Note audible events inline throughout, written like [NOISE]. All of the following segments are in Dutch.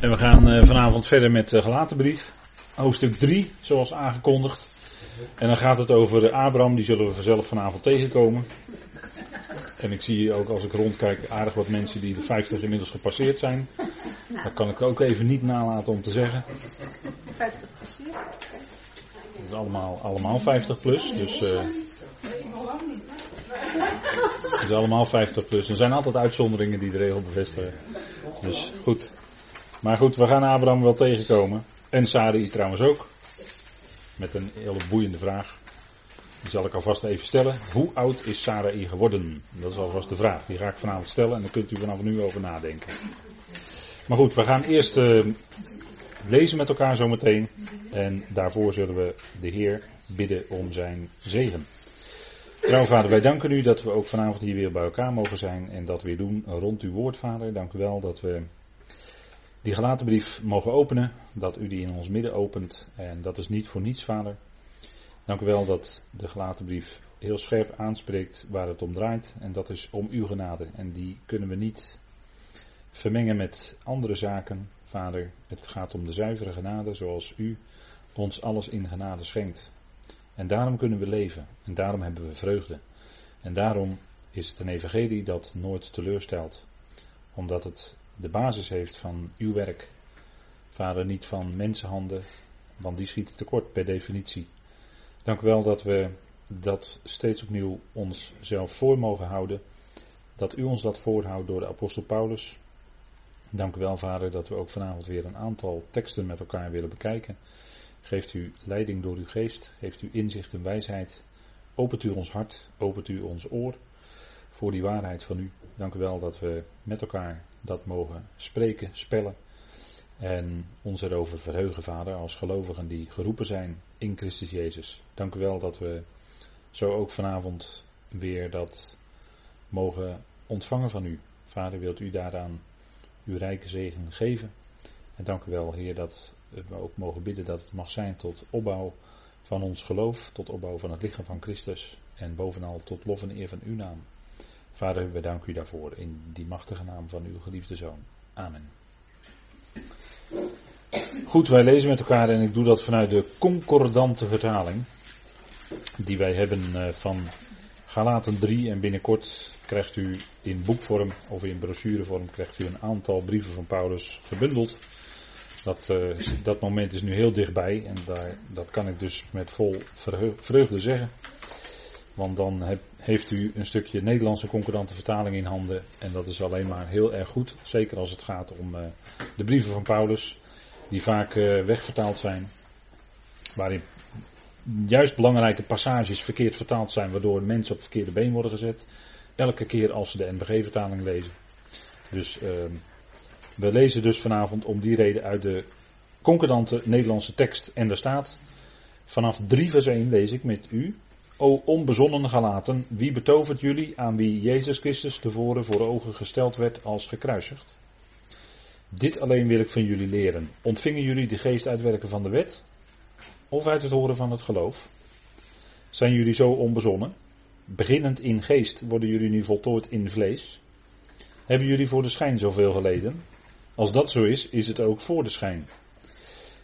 En we gaan uh, vanavond verder met de gelatenbrief. Hoofdstuk 3, zoals aangekondigd. En dan gaat het over Abraham, die zullen we vanzelf vanavond tegenkomen. En ik zie ook als ik rondkijk aardig wat mensen die de 50 inmiddels gepasseerd zijn. Dat kan ik ook even niet nalaten om te zeggen. 50 gepasseerd? Dat is allemaal, allemaal 50 plus, dus... Uh, het is allemaal 50 plus. Er zijn altijd uitzonderingen die de regel bevestigen. Dus goed. Maar goed, we gaan Abraham wel tegenkomen. En Sarai trouwens ook. Met een hele boeiende vraag. Die zal ik alvast even stellen. Hoe oud is Sarai geworden? Dat is alvast de vraag. Die ga ik vanavond stellen en daar kunt u vanaf nu over nadenken. Maar goed, we gaan eerst uh, lezen met elkaar zometeen. En daarvoor zullen we de Heer bidden om zijn zegen. Trouw vader, wij danken u dat we ook vanavond hier weer bij elkaar mogen zijn en dat weer doen rond uw woord, vader. Dank u wel dat we die gelaten brief mogen openen, dat u die in ons midden opent. En dat is niet voor niets, vader. Dank u wel dat de gelaten brief heel scherp aanspreekt waar het om draait. En dat is om uw genade. En die kunnen we niet vermengen met andere zaken, vader. Het gaat om de zuivere genade zoals u ons alles in genade schenkt. En daarom kunnen we leven. En daarom hebben we vreugde. En daarom is het een evangelie dat nooit teleurstelt. Omdat het de basis heeft van uw werk. Vader, niet van mensenhanden, want die schieten tekort per definitie. Dank u wel dat we dat steeds opnieuw onszelf voor mogen houden. Dat u ons dat voorhoudt door de apostel Paulus. Dank u wel, Vader, dat we ook vanavond weer een aantal teksten met elkaar willen bekijken. Geeft u leiding door uw geest, geeft u inzicht en wijsheid. Opent u ons hart, opent u ons oor voor die waarheid van u. Dank u wel dat we met elkaar dat mogen spreken, spellen en ons erover verheugen, Vader, als gelovigen die geroepen zijn in Christus Jezus. Dank u wel dat we zo ook vanavond weer dat mogen ontvangen van u. Vader, wilt u daaraan uw rijke zegen geven. En dank u wel, Heer, dat we ook mogen bidden dat het mag zijn tot opbouw van ons geloof, tot opbouw van het lichaam van Christus en bovenal tot lof en eer van uw naam. Vader, we danken u daarvoor in die machtige naam van uw geliefde zoon. Amen. Goed, wij lezen met elkaar en ik doe dat vanuit de concordante vertaling die wij hebben eh, van Galaten 3 en binnenkort krijgt u in boekvorm of in brochurevorm krijgt u een aantal brieven van Paulus gebundeld. Dat, uh, dat moment is nu heel dichtbij en daar, dat kan ik dus met vol vreugde zeggen. Want dan heeft u een stukje Nederlandse concurrente vertaling in handen. En dat is alleen maar heel erg goed. Zeker als het gaat om uh, de brieven van Paulus. Die vaak uh, wegvertaald zijn. Waarin juist belangrijke passages verkeerd vertaald zijn. Waardoor mensen op het verkeerde been worden gezet. Elke keer als ze de NBG-vertaling lezen. Dus uh, we lezen dus vanavond om die reden uit de concordante Nederlandse tekst. En daar staat, vanaf 3 vers 1 lees ik met u. O onbezonnen galaten, wie betovert jullie aan wie Jezus Christus tevoren voor ogen gesteld werd als gekruisigd? Dit alleen wil ik van jullie leren. Ontvingen jullie de geest uitwerken van de wet? Of uit het horen van het geloof? Zijn jullie zo onbezonnen? Beginnend in geest worden jullie nu voltooid in vlees? Hebben jullie voor de schijn zoveel geleden? Als dat zo is, is het ook voor de schijn.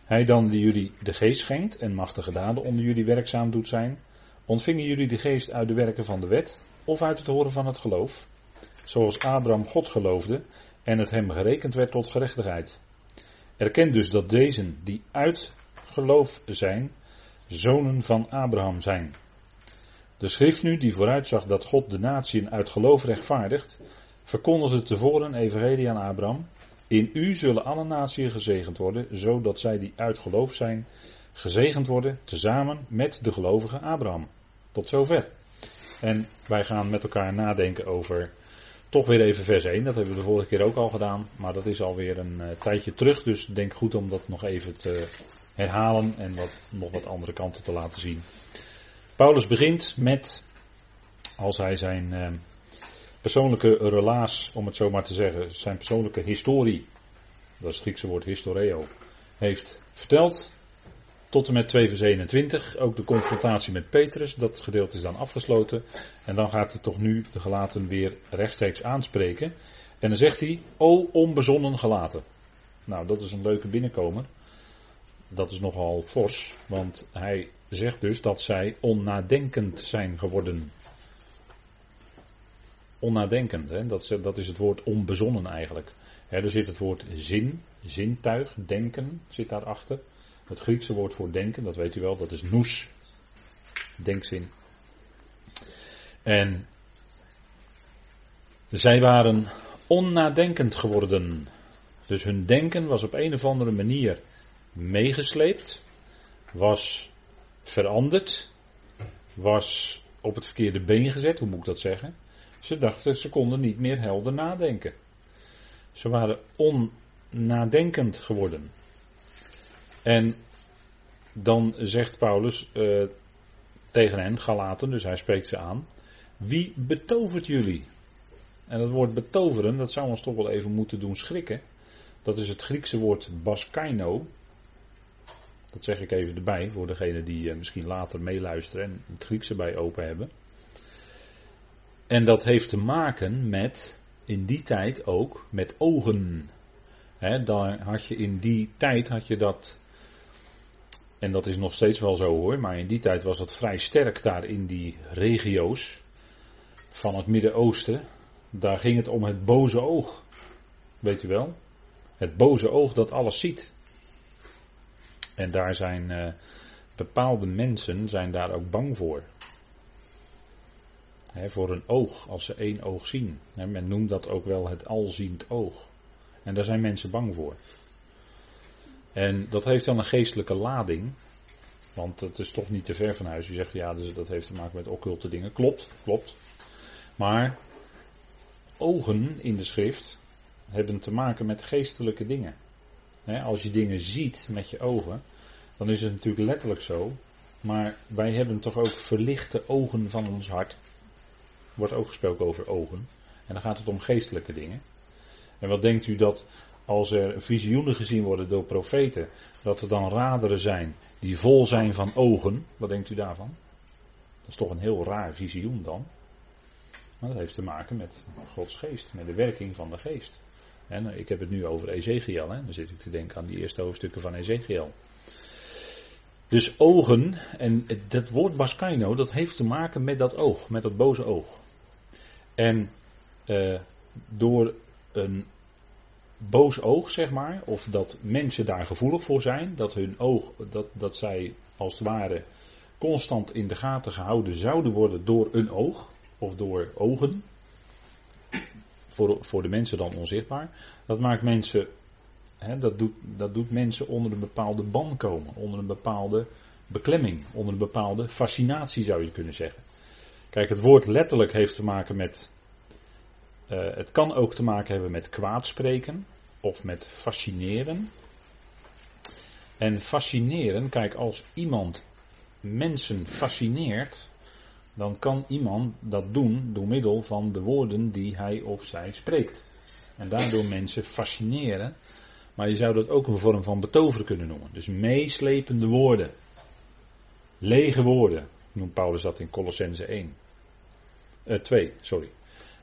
Hij dan die jullie de geest schenkt en machtige daden onder jullie werkzaam doet zijn, ontvingen jullie de geest uit de werken van de wet of uit het horen van het geloof, zoals Abraham God geloofde en het hem gerekend werd tot gerechtigheid. Erken dus dat deze die uit geloof zijn, zonen van Abraham zijn. De schrift nu, die vooruitzag dat God de natieën uit geloof rechtvaardigt, verkondigde tevoren evangelie aan Abraham, in u zullen alle naties gezegend worden, zodat zij die uit geloof zijn, gezegend worden, tezamen met de gelovige Abraham. Tot zover. En wij gaan met elkaar nadenken over toch weer even vers 1. Dat hebben we de vorige keer ook al gedaan, maar dat is alweer een uh, tijdje terug. Dus denk goed om dat nog even te herhalen en wat, nog wat andere kanten te laten zien. Paulus begint met, als hij zijn uh, persoonlijke relaas, om het zo maar te zeggen, zijn persoonlijke historie, dat is het Griekse woord historeo, heeft verteld. Tot en met 2 vers 21, ook de confrontatie met Petrus, dat gedeelte is dan afgesloten. En dan gaat hij toch nu de gelaten weer rechtstreeks aanspreken. En dan zegt hij, o onbezonnen gelaten. Nou, dat is een leuke binnenkomer. Dat is nogal fors, want hij zegt dus dat zij onnadenkend zijn geworden. Onnadenkend, hè? Dat, dat is het woord onbezonnen eigenlijk. er zit het woord zin, zintuig, denken zit daarachter. Het Griekse woord voor denken, dat weet u wel, dat is nous, denkzin. En zij waren onnadenkend geworden. Dus hun denken was op een of andere manier meegesleept, was veranderd, was op het verkeerde been gezet, hoe moet ik dat zeggen? Ze dachten, ze konden niet meer helder nadenken. Ze waren onnadenkend geworden. En dan zegt Paulus uh, tegen hen, Galaten, dus hij spreekt ze aan, wie betovert jullie? En dat woord betoveren, dat zou ons toch wel even moeten doen schrikken. Dat is het Griekse woord baskaino. Dat zeg ik even erbij voor degenen die eh, misschien later meeluisteren en het Griekse bij open hebben. En dat heeft te maken met, in die tijd ook, met ogen. He, dan had je in die tijd had je dat, en dat is nog steeds wel zo hoor, maar in die tijd was dat vrij sterk daar in die regio's van het Midden-Oosten. Daar ging het om het boze oog. Weet u wel? Het boze oog dat alles ziet. En daar zijn uh, bepaalde mensen zijn daar ook bang voor. voor een oog, als ze één oog zien. men noemt dat ook wel het alziend oog. En daar zijn mensen bang voor. En dat heeft dan een geestelijke lading. Want het is toch niet te ver van huis. U zegt ja, dus dat heeft te maken met occulte dingen. Klopt, klopt. Maar ogen in de schrift hebben te maken met geestelijke dingen. als je dingen ziet met je ogen, dan is het natuurlijk letterlijk zo. Maar wij hebben toch ook verlichte ogen van ons hart. Er wordt ook gesproken over ogen. En dan gaat het om geestelijke dingen. En wat denkt u dat als er visioenen gezien worden door profeten, dat er dan raderen zijn die vol zijn van ogen? Wat denkt u daarvan? Dat is toch een heel raar visioen dan. Maar dat heeft te maken met Gods geest, met de werking van de geest. En ik heb het nu over Ezekiel, dan zit ik te denken aan die eerste hoofdstukken van Ezekiel. Dus ogen, en dat woord Baskaino, dat heeft te maken met dat oog, met dat boze oog. En uh, door een boos oog, zeg maar, of dat mensen daar gevoelig voor zijn, dat hun oog, dat, dat zij als het ware constant in de gaten gehouden zouden worden door een oog, of door ogen, voor, voor de mensen dan onzichtbaar, dat maakt mensen, hè, dat, doet, dat doet mensen onder een bepaalde ban komen, onder een bepaalde beklemming, onder een bepaalde fascinatie zou je kunnen zeggen. Kijk, het woord letterlijk heeft te maken met, uh, het kan ook te maken hebben met kwaadspreken of met fascineren. En fascineren, kijk, als iemand mensen fascineert, dan kan iemand dat doen door middel van de woorden die hij of zij spreekt. En daardoor mensen fascineren. Maar je zou dat ook een vorm van betoveren kunnen noemen. Dus meeslepende woorden. Lege woorden, noemt Paulus dat in Colossense 1. Uh, 2, sorry.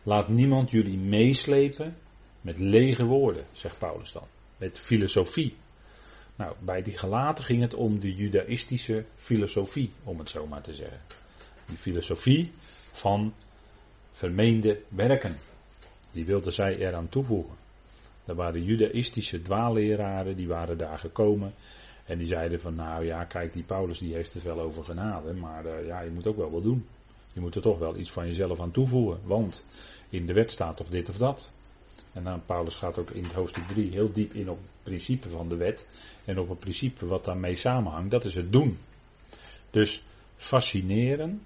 Laat niemand jullie meeslepen met lege woorden, zegt Paulus dan. Met filosofie. Nou, bij die gelaten ging het om de judaïstische filosofie, om het zo maar te zeggen. Die filosofie van vermeende werken. Die wilden zij eraan toevoegen. Er waren judaïstische dwaalleraren, die waren daar gekomen. En die zeiden van nou ja, kijk die Paulus die heeft het wel over genade. Maar uh, ja, je moet ook wel wat doen. Je moet er toch wel iets van jezelf aan toevoegen. Want in de wet staat toch dit of dat. En dan Paulus gaat ook in het hoofdstuk 3 heel diep in op het principe van de wet. En op het principe wat daarmee samenhangt. Dat is het doen. Dus fascineren,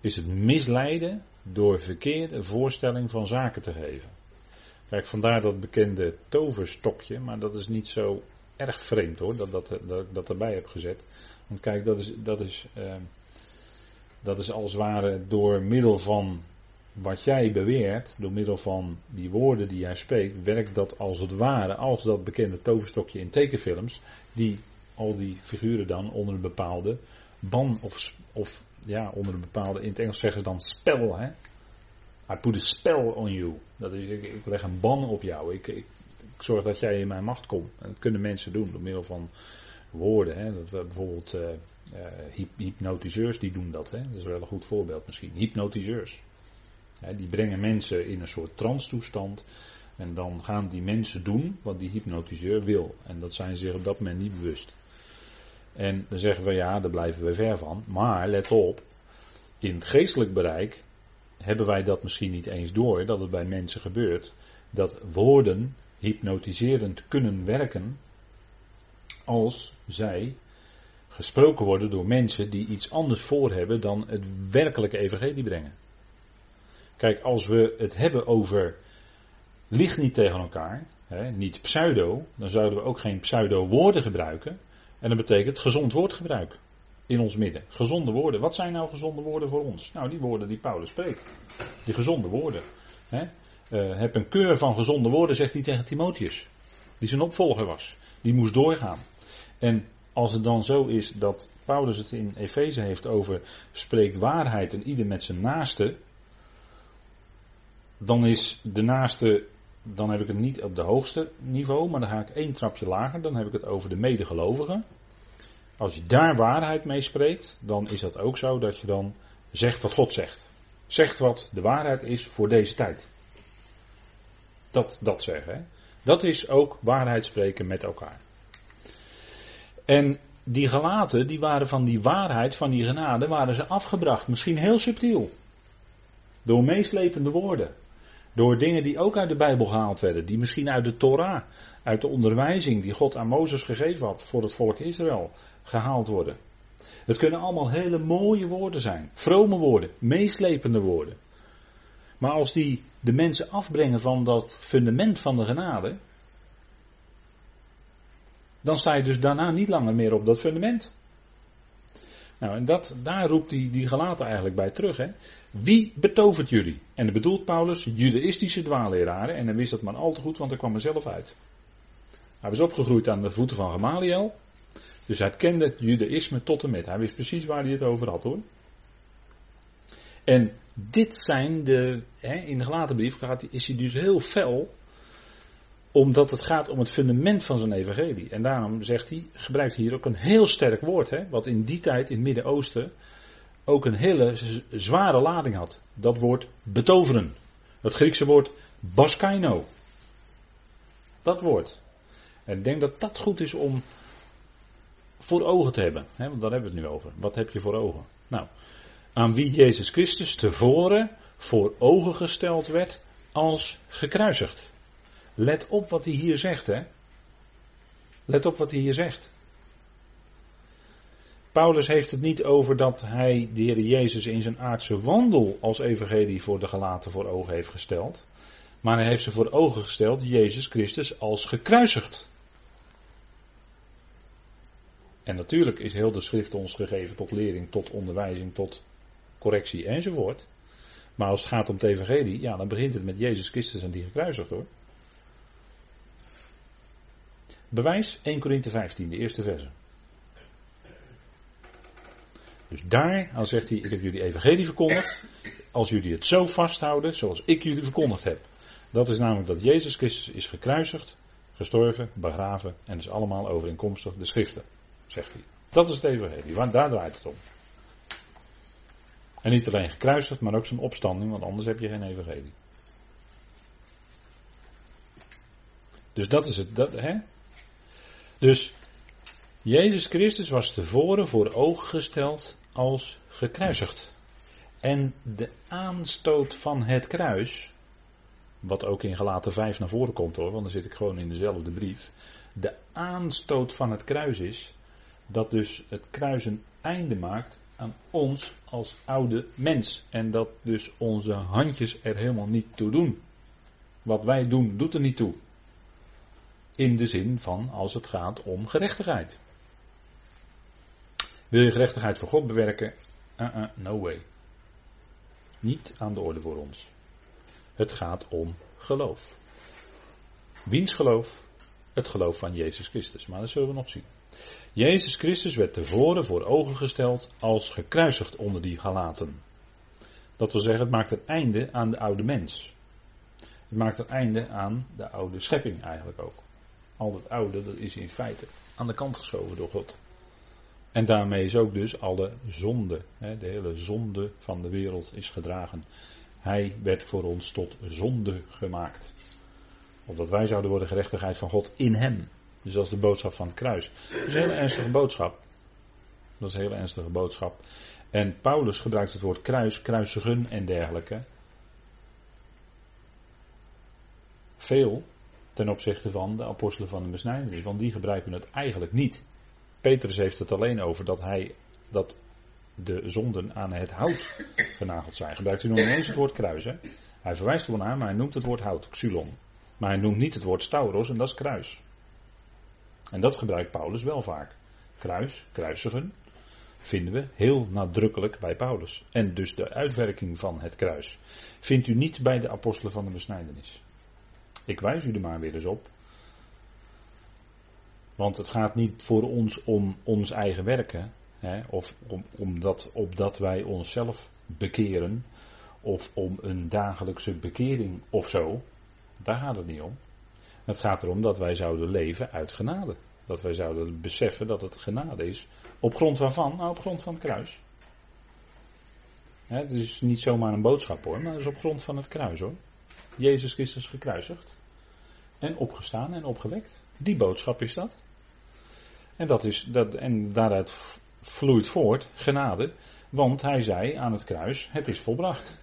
is het misleiden door verkeerde voorstelling van zaken te geven. Kijk, vandaar dat bekende toverstokje, maar dat is niet zo erg vreemd hoor, dat, dat, dat ik dat erbij heb gezet. Want kijk, dat is, dat is, uh, dat is als het ware door middel van wat jij beweert, door middel van die woorden die jij spreekt, werkt dat als het ware als dat bekende toverstokje in tekenfilms, die al die figuren dan onder een bepaalde ban of, of ja, onder een bepaalde, in het Engels zeggen ze dan spel, hè. I put a spell on you. Dat is, ik, ik leg een ban op jou. Ik, ik, zorg dat jij in mijn macht komt. En dat kunnen mensen doen door middel van woorden. Hè. Dat we bijvoorbeeld uh, uh, hypnotiseurs die doen dat. Hè. Dat is wel een goed voorbeeld misschien. Hypnotiseurs. Die brengen mensen in een soort trance toestand. En dan gaan die mensen doen wat die hypnotiseur wil. En dat zijn zich op dat moment niet bewust. En dan zeggen we ja, daar blijven we ver van. Maar let op, in het geestelijk bereik hebben wij dat misschien niet eens door, dat het bij mensen gebeurt, dat woorden hypnotiserend kunnen werken als zij gesproken worden door mensen die iets anders voor hebben dan het werkelijke evangelie brengen. Kijk, als we het hebben over ligt niet tegen elkaar, hè, niet pseudo, dan zouden we ook geen pseudo woorden gebruiken. En dat betekent gezond woordgebruik in ons midden. Gezonde woorden. Wat zijn nou gezonde woorden voor ons? Nou, die woorden die Paulus spreekt. Die gezonde woorden. Hè? Uh, heb een keur van gezonde woorden, zegt hij tegen Timotheus. Die zijn opvolger was. Die moest doorgaan. En als het dan zo is dat Paulus het in Efeze heeft over spreekt waarheid en ieder met zijn naaste. Dan is de naaste, dan heb ik het niet op de hoogste niveau, maar dan ga ik één trapje lager. Dan heb ik het over de medegelovigen. Als je daar waarheid mee spreekt, dan is dat ook zo dat je dan zegt wat God zegt. Zegt wat de waarheid is voor deze tijd. Dat, dat zeggen. Dat is ook waarheid spreken met elkaar. En die gelaten, die waren van die waarheid, van die genade, waren ze afgebracht. Misschien heel subtiel. Door meeslepende woorden. Door dingen die ook uit de Bijbel gehaald werden. Die misschien uit de Torah, uit de onderwijzing die God aan Mozes gegeven had voor het volk Israël gehaald worden. Het kunnen allemaal hele mooie woorden zijn. Vrome woorden, meeslepende woorden. Maar als die de mensen afbrengen van dat fundament van de genade, dan sta je dus daarna niet langer meer op dat fundament. Nou, en dat, daar roept die, die gelaten eigenlijk bij terug. Hè. Wie betovert jullie? En dat bedoelt Paulus, judaïstische dwaalleraren. En hij wist dat maar al te goed, want hij kwam er zelf uit. Hij was opgegroeid aan de voeten van Gamaliel. Dus hij kende het judaïsme tot en met. Hij wist precies waar hij het over had hoor. En dit zijn de, hè, in de gelaten brief is hij dus heel fel, omdat het gaat om het fundament van zijn evangelie. En daarom zegt hij, gebruikt hier ook een heel sterk woord, hè, wat in die tijd in het Midden-Oosten ook een hele zware lading had. Dat woord betoveren. Het Griekse woord baskaino. Dat woord. En ik denk dat dat goed is om voor ogen te hebben. Hè, want daar hebben we het nu over. Wat heb je voor ogen? Nou, aan wie Jezus Christus tevoren voor ogen gesteld werd als gekruisigd. Let op wat hij hier zegt, hè. Let op wat hij hier zegt. Paulus heeft het niet over dat hij de Heer Jezus in zijn aardse wandel als evangelie voor de gelaten voor ogen heeft gesteld. Maar hij heeft ze voor ogen gesteld, Jezus Christus als gekruisigd. En natuurlijk is heel de schrift ons gegeven tot lering, tot onderwijzing, tot correctie enzovoort. Maar als het gaat om het evangelie, ja, dan begint het met Jezus Christus en die gekruisigd hoor. Bewijs 1 Korinthe 15, de eerste verse. Dus daar, dan zegt hij, ik heb jullie evangelie verkondigd. Als jullie het zo vasthouden, zoals ik jullie verkondigd heb. Dat is namelijk dat Jezus Christus is gekruisigd, gestorven, begraven en is allemaal overeenkomstig de schriften zegt hij. Dat is het evangelie, want daar draait het om. En niet alleen gekruisigd, maar ook zijn opstanding, want anders heb je geen evangelie. Dus dat is het. Dat, hè? Dus Jezus Christus was tevoren voor ogen gesteld als gekruisigd. En de aanstoot van het kruis, wat ook in Galaten 5 naar voren komt hoor, want dan zit ik gewoon in dezelfde brief. De aanstoot van het kruis is dat dus het kruis een einde maakt aan ons als oude mens. En dat dus onze handjes er helemaal niet toe doen. Wat wij doen, doet er niet toe. In de zin van als het gaat om gerechtigheid. Wil je gerechtigheid voor God bewerken? Uh -uh, no way. Niet aan de orde voor ons. Het gaat om geloof. Wiens geloof? Het geloof van Jezus Christus. Maar dat zullen we nog zien. Jezus Christus werd tevoren voor ogen gesteld als gekruisigd onder die galaten. Dat wil zeggen, het maakt een einde aan de oude mens. Het maakt het einde aan de oude schepping eigenlijk ook. Al het oude, dat is in feite aan de kant geschoven door God. En daarmee is ook dus alle zonde, de hele zonde van de wereld is gedragen. Hij werd voor ons tot zonde gemaakt. Opdat wij zouden worden gerechtigheid van God in hem. Dus dat is de boodschap van het kruis. Dat is een hele ernstige boodschap. Dat is een hele ernstige boodschap. En Paulus gebruikt het woord kruis, kruisigen en dergelijke. Veel ten opzichte van de apostelen van de besnijdenis. Want die gebruiken het eigenlijk niet. Petrus heeft het alleen over dat hij dat de zonden aan het hout genageld zijn. Gebruikt u nog niet eens het woord kruis. Hij verwijst er wel naar, maar hij noemt het woord hout, xylon. Maar hij noemt niet het woord stauros en dat is kruis. En dat gebruikt Paulus wel vaak. Kruis, kruisigen, vinden we heel nadrukkelijk bij Paulus. En dus de uitwerking van het kruis vindt u niet bij de apostelen van de besnijdenis. Ik wijs u er maar weer eens op. Want het gaat niet voor ons om ons eigen werken. Hè, of om, om dat, opdat wij onszelf bekeren. Of om een dagelijkse bekering of zo. Daar gaat het niet om. Het gaat erom dat wij zouden leven uit genade. Dat wij zouden beseffen dat het genade is. Op grond waarvan? Nou, op grond van het kruis. het is niet zomaar een boodschap hoor, maar het is op grond van het kruis hoor. Jezus Christus gekruisigd. En opgestaan en opgewekt. Die boodschap is dat. En, dat is, dat, en daaruit vloeit voort genade. Want hij zei aan het kruis: Het is volbracht.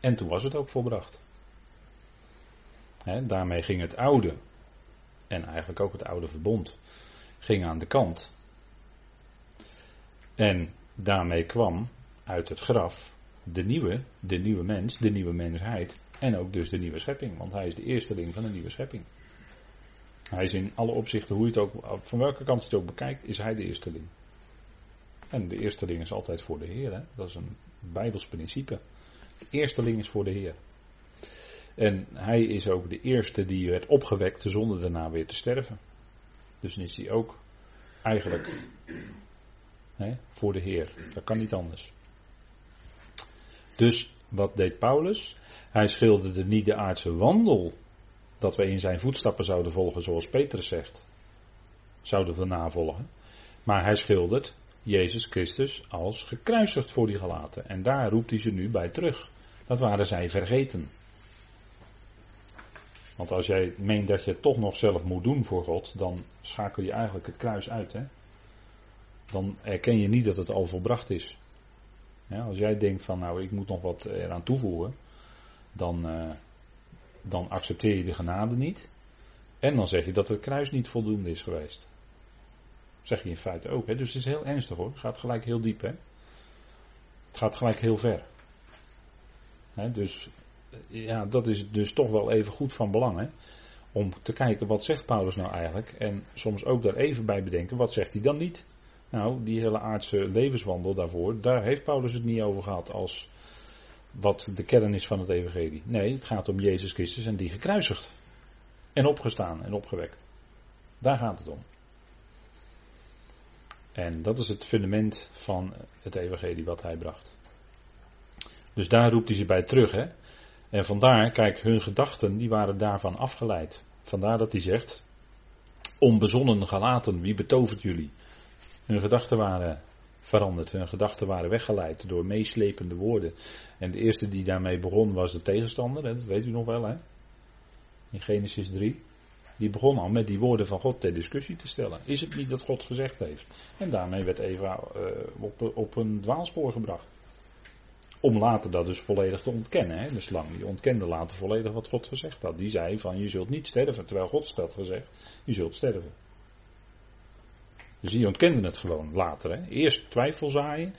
En toen was het ook volbracht. daarmee ging het oude, en eigenlijk ook het oude verbond, ging aan de kant. En daarmee kwam uit het graf de nieuwe, de nieuwe mens, de nieuwe mensheid. En ook dus de nieuwe schepping, want hij is de eersteling van de nieuwe schepping. Hij is in alle opzichten, hoe je het ook, van welke kant je het ook bekijkt, is hij de eersteling. En de eersteling is altijd voor de Heer. Hè? Dat is een Bijbels principe. De eersteling is voor de Heer. En hij is ook de eerste die werd opgewekt zonder daarna weer te sterven. Dus dan is hij ook eigenlijk hè, voor de Heer. Dat kan niet anders. Dus wat deed Paulus? Hij schilderde niet de aardse wandel, dat wij in zijn voetstappen zouden volgen, zoals Petrus zegt. Zouden we navolgen. Maar hij schildert Jezus Christus als gekruisigd voor die gelaten. En daar roept hij ze nu bij terug. Dat waren zij vergeten. Want als jij meent dat je het toch nog zelf moet doen voor God, dan schakel je eigenlijk het kruis uit. Hè? Dan erken je niet dat het al volbracht is. Als jij denkt van nou ik moet nog wat eraan toevoegen, dan, uh, dan accepteer je de genade niet. En dan zeg je dat het kruis niet voldoende is geweest. Zeg je in feite ook. Hè? Dus het is heel ernstig hoor. Het gaat gelijk heel diep. Hè? Het gaat gelijk heel ver. Hè? Dus ja, dat is dus toch wel even goed van belang. Hè? Om te kijken wat zegt Paulus nou eigenlijk. En soms ook daar even bij bedenken. Wat zegt hij dan niet? Nou, die hele aardse levenswandel daarvoor. Daar heeft Paulus het niet over gehad als wat de kern is van het evangelie. Nee, het gaat om Jezus Christus en die gekruisigd. En opgestaan en opgewekt. Daar gaat het om. En dat is het fundament van het evangelie wat hij bracht. Dus daar roept hij ze bij terug. Hè? En vandaar, kijk, hun gedachten die waren daarvan afgeleid. Vandaar dat hij zegt, onbezonnen gelaten, wie betovert jullie? Hun gedachten waren veranderd. Hun gedachten waren weggeleid door meeslepende woorden. En de eerste die daarmee begon was de tegenstander, dat weet u nog wel hè. In Genesis 3. Die begon al met die woorden van God ter discussie te stellen. Is het niet dat God gezegd heeft? En daarmee werd Eva uh, op, op een dwaalspoor gebracht. Om later dat dus volledig te ontkennen. Hè? De slang die ontkende later volledig wat God gezegd had. Die zei van je zult niet sterven, terwijl God had gezegd je zult sterven. Dus die ontkenden het gewoon later. Hè? Eerst twijfel zaaien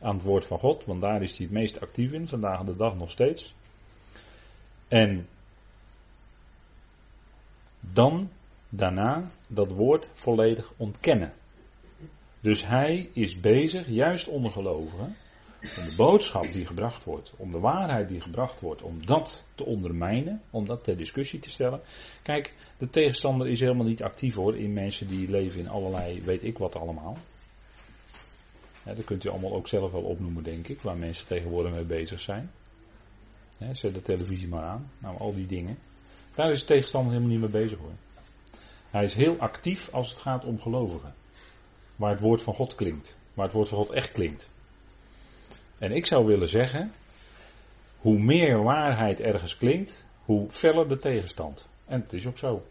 aan het woord van God, want daar is hij het meest actief in, vandaag de dag nog steeds. En dan daarna dat woord volledig ontkennen. Dus hij is bezig, juist onder gelovigen, om de boodschap die gebracht wordt, om de waarheid die gebracht wordt, om dat te ondermijnen, om dat ter discussie te stellen. Kijk, de tegenstander is helemaal niet actief hoor in mensen die leven in allerlei, weet ik wat allemaal. Dat kunt u allemaal ook zelf wel opnoemen, denk ik, waar mensen tegenwoordig mee bezig zijn. Zet de televisie maar aan. Nou, al die dingen. Daar is de tegenstander helemaal niet mee bezig hoor. Hij is heel actief als het gaat om gelovigen. Waar het woord van God klinkt. Waar het woord van God echt klinkt. En ik zou willen zeggen, hoe meer waarheid ergens klinkt, hoe feller de tegenstand. En het is ook zo.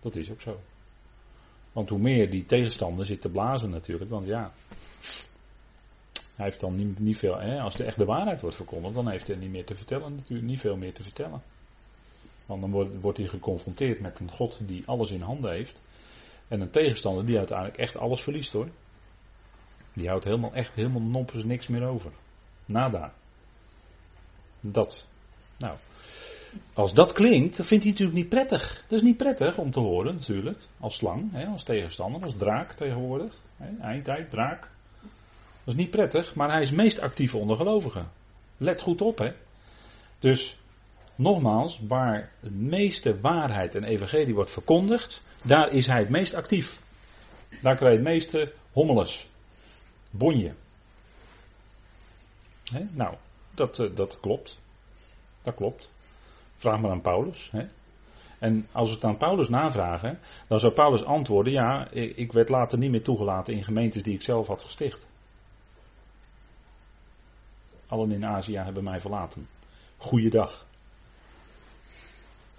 Dat is ook zo. Want hoe meer die tegenstander zit te blazen natuurlijk, want ja, hij heeft dan niet, niet veel, hè, als de echte waarheid wordt verkondigd, dan heeft hij niet meer te vertellen, natuurlijk niet veel meer te vertellen. Want dan wordt, wordt hij geconfronteerd met een God die alles in handen heeft. En een tegenstander die uiteindelijk echt alles verliest hoor. Die houdt helemaal echt helemaal noppers niks meer over. Nada. Dat. Nou. Als dat klinkt, dan vindt hij natuurlijk niet prettig. Dat is niet prettig om te horen natuurlijk. Als slang, hè, als tegenstander, als draak tegenwoordig. Hè, eindtijd, draak. Dat is niet prettig, maar hij is meest actief onder gelovigen. Let goed op hè. Dus nogmaals, waar de meeste waarheid en evangelie wordt verkondigd, daar is hij het meest actief. Daar krijg je het meeste hommeles. Bonje. He, nou, dat, eh, dat klopt. Dat klopt. Vraag maar aan Paulus. En als we het aan Paulus navragen, dan zou Paulus antwoorden: Ja, ik werd later niet meer toegelaten in gemeentes die ik zelf had gesticht. Allen in Azië hebben mij verlaten. Goeiedag.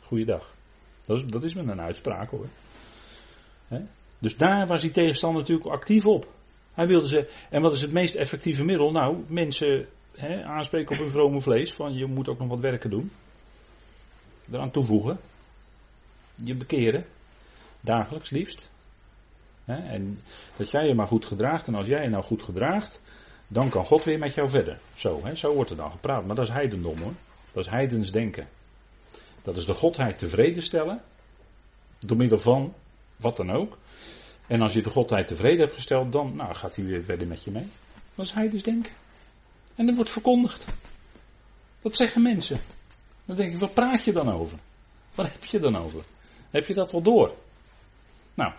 Goeiedag. Dat is, dat is met een uitspraak hoor. Dus daar was die tegenstander natuurlijk actief op. Hij wilde ze, en wat is het meest effectieve middel? Nou, mensen aanspreken op hun vrome vlees, van je moet ook nog wat werken doen. Eraan toevoegen. Je bekeren. Dagelijks liefst. en dat jij je maar goed gedraagt, en als jij je nou goed gedraagt, dan kan God weer met jou verder. Zo, zo wordt er dan gepraat. Maar dat is heidendom hoor. Dat is heidens denken. Dat is de Godheid tevreden stellen. Door middel van wat dan ook. En als je de Godheid tevreden hebt gesteld, dan nou, gaat hij weer verder met je mee. Dat is heidens denken. En dat wordt verkondigd. Dat zeggen mensen. Dan denk ik, wat praat je dan over? Wat heb je dan over? Heb je dat wel door? Nou,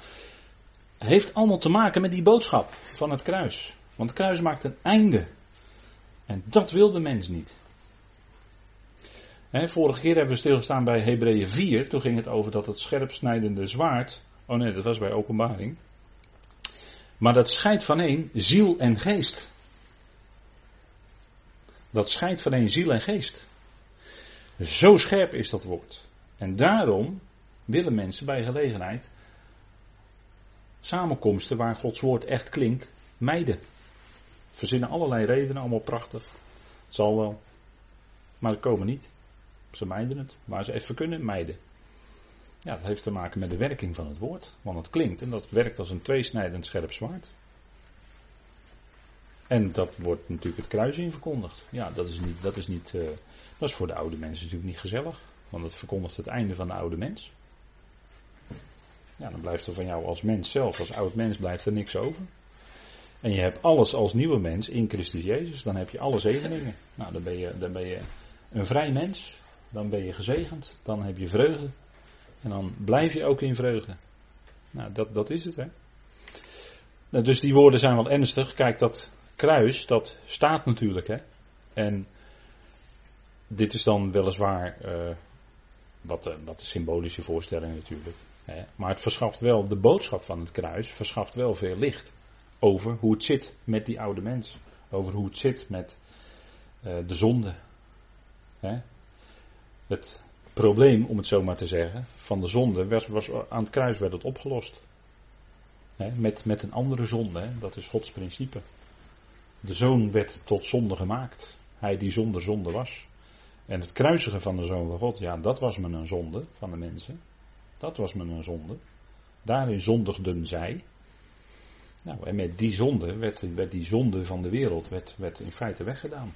heeft allemaal te maken met die boodschap van het kruis. Want het kruis maakt een einde. En dat wil de mens niet. vorige keer hebben we stilgestaan bij Hebreeën 4. Toen ging het over dat het scherpsnijdende zwaard. Oh nee, dat was bij openbaring. Maar dat scheidt van één ziel en geest. Dat scheidt van één ziel en geest. Zo scherp is dat woord. En daarom willen mensen bij gelegenheid samenkomsten waar Gods woord echt klinkt, mijden. Verzinnen allerlei redenen, allemaal prachtig. Het zal wel. Maar ze komen niet. Ze mijden het. Waar ze even kunnen, mijden. Ja, dat heeft te maken met de werking van het woord. Want het klinkt en dat werkt als een tweesnijdend scherp zwaard. En dat wordt natuurlijk het kruis in verkondigd. Ja, dat is, niet, dat, is niet, uh, dat is voor de oude mensen natuurlijk niet gezellig. Want het verkondigt het einde van de oude mens. Ja, dan blijft er van jou als mens zelf, als oud mens, blijft er niks over. En je hebt alles als nieuwe mens in Christus Jezus. Dan heb je alle zegeningen. Nou, dan ben je, dan ben je een vrij mens. Dan ben je gezegend. Dan heb je vreugde. En dan blijf je ook in vreugde. Nou, dat, dat is het, hè. Nou, dus die woorden zijn wel ernstig. Kijk, dat kruis, dat staat natuurlijk, hè. En dit is dan weliswaar uh, wat, de, wat de symbolische voorstelling natuurlijk. Hè. Maar het verschaft wel, de boodschap van het kruis verschaft wel veel licht over hoe het zit met die oude mens. Over hoe het zit met uh, de zonde. Hè. Het probleem, om het zo maar te zeggen, van de zonde was, was aan het kruis werd het opgelost. Met, met een andere zonde, dat is Gods principe. De zoon werd tot zonde gemaakt. Hij die zonder zonde was. En het kruisigen van de zoon van God, ja, dat was me een zonde van de mensen. Dat was me een zonde. Daarin zondigden zij. Nou, en met die zonde werd, werd die zonde van de wereld werd, werd in feite weggedaan.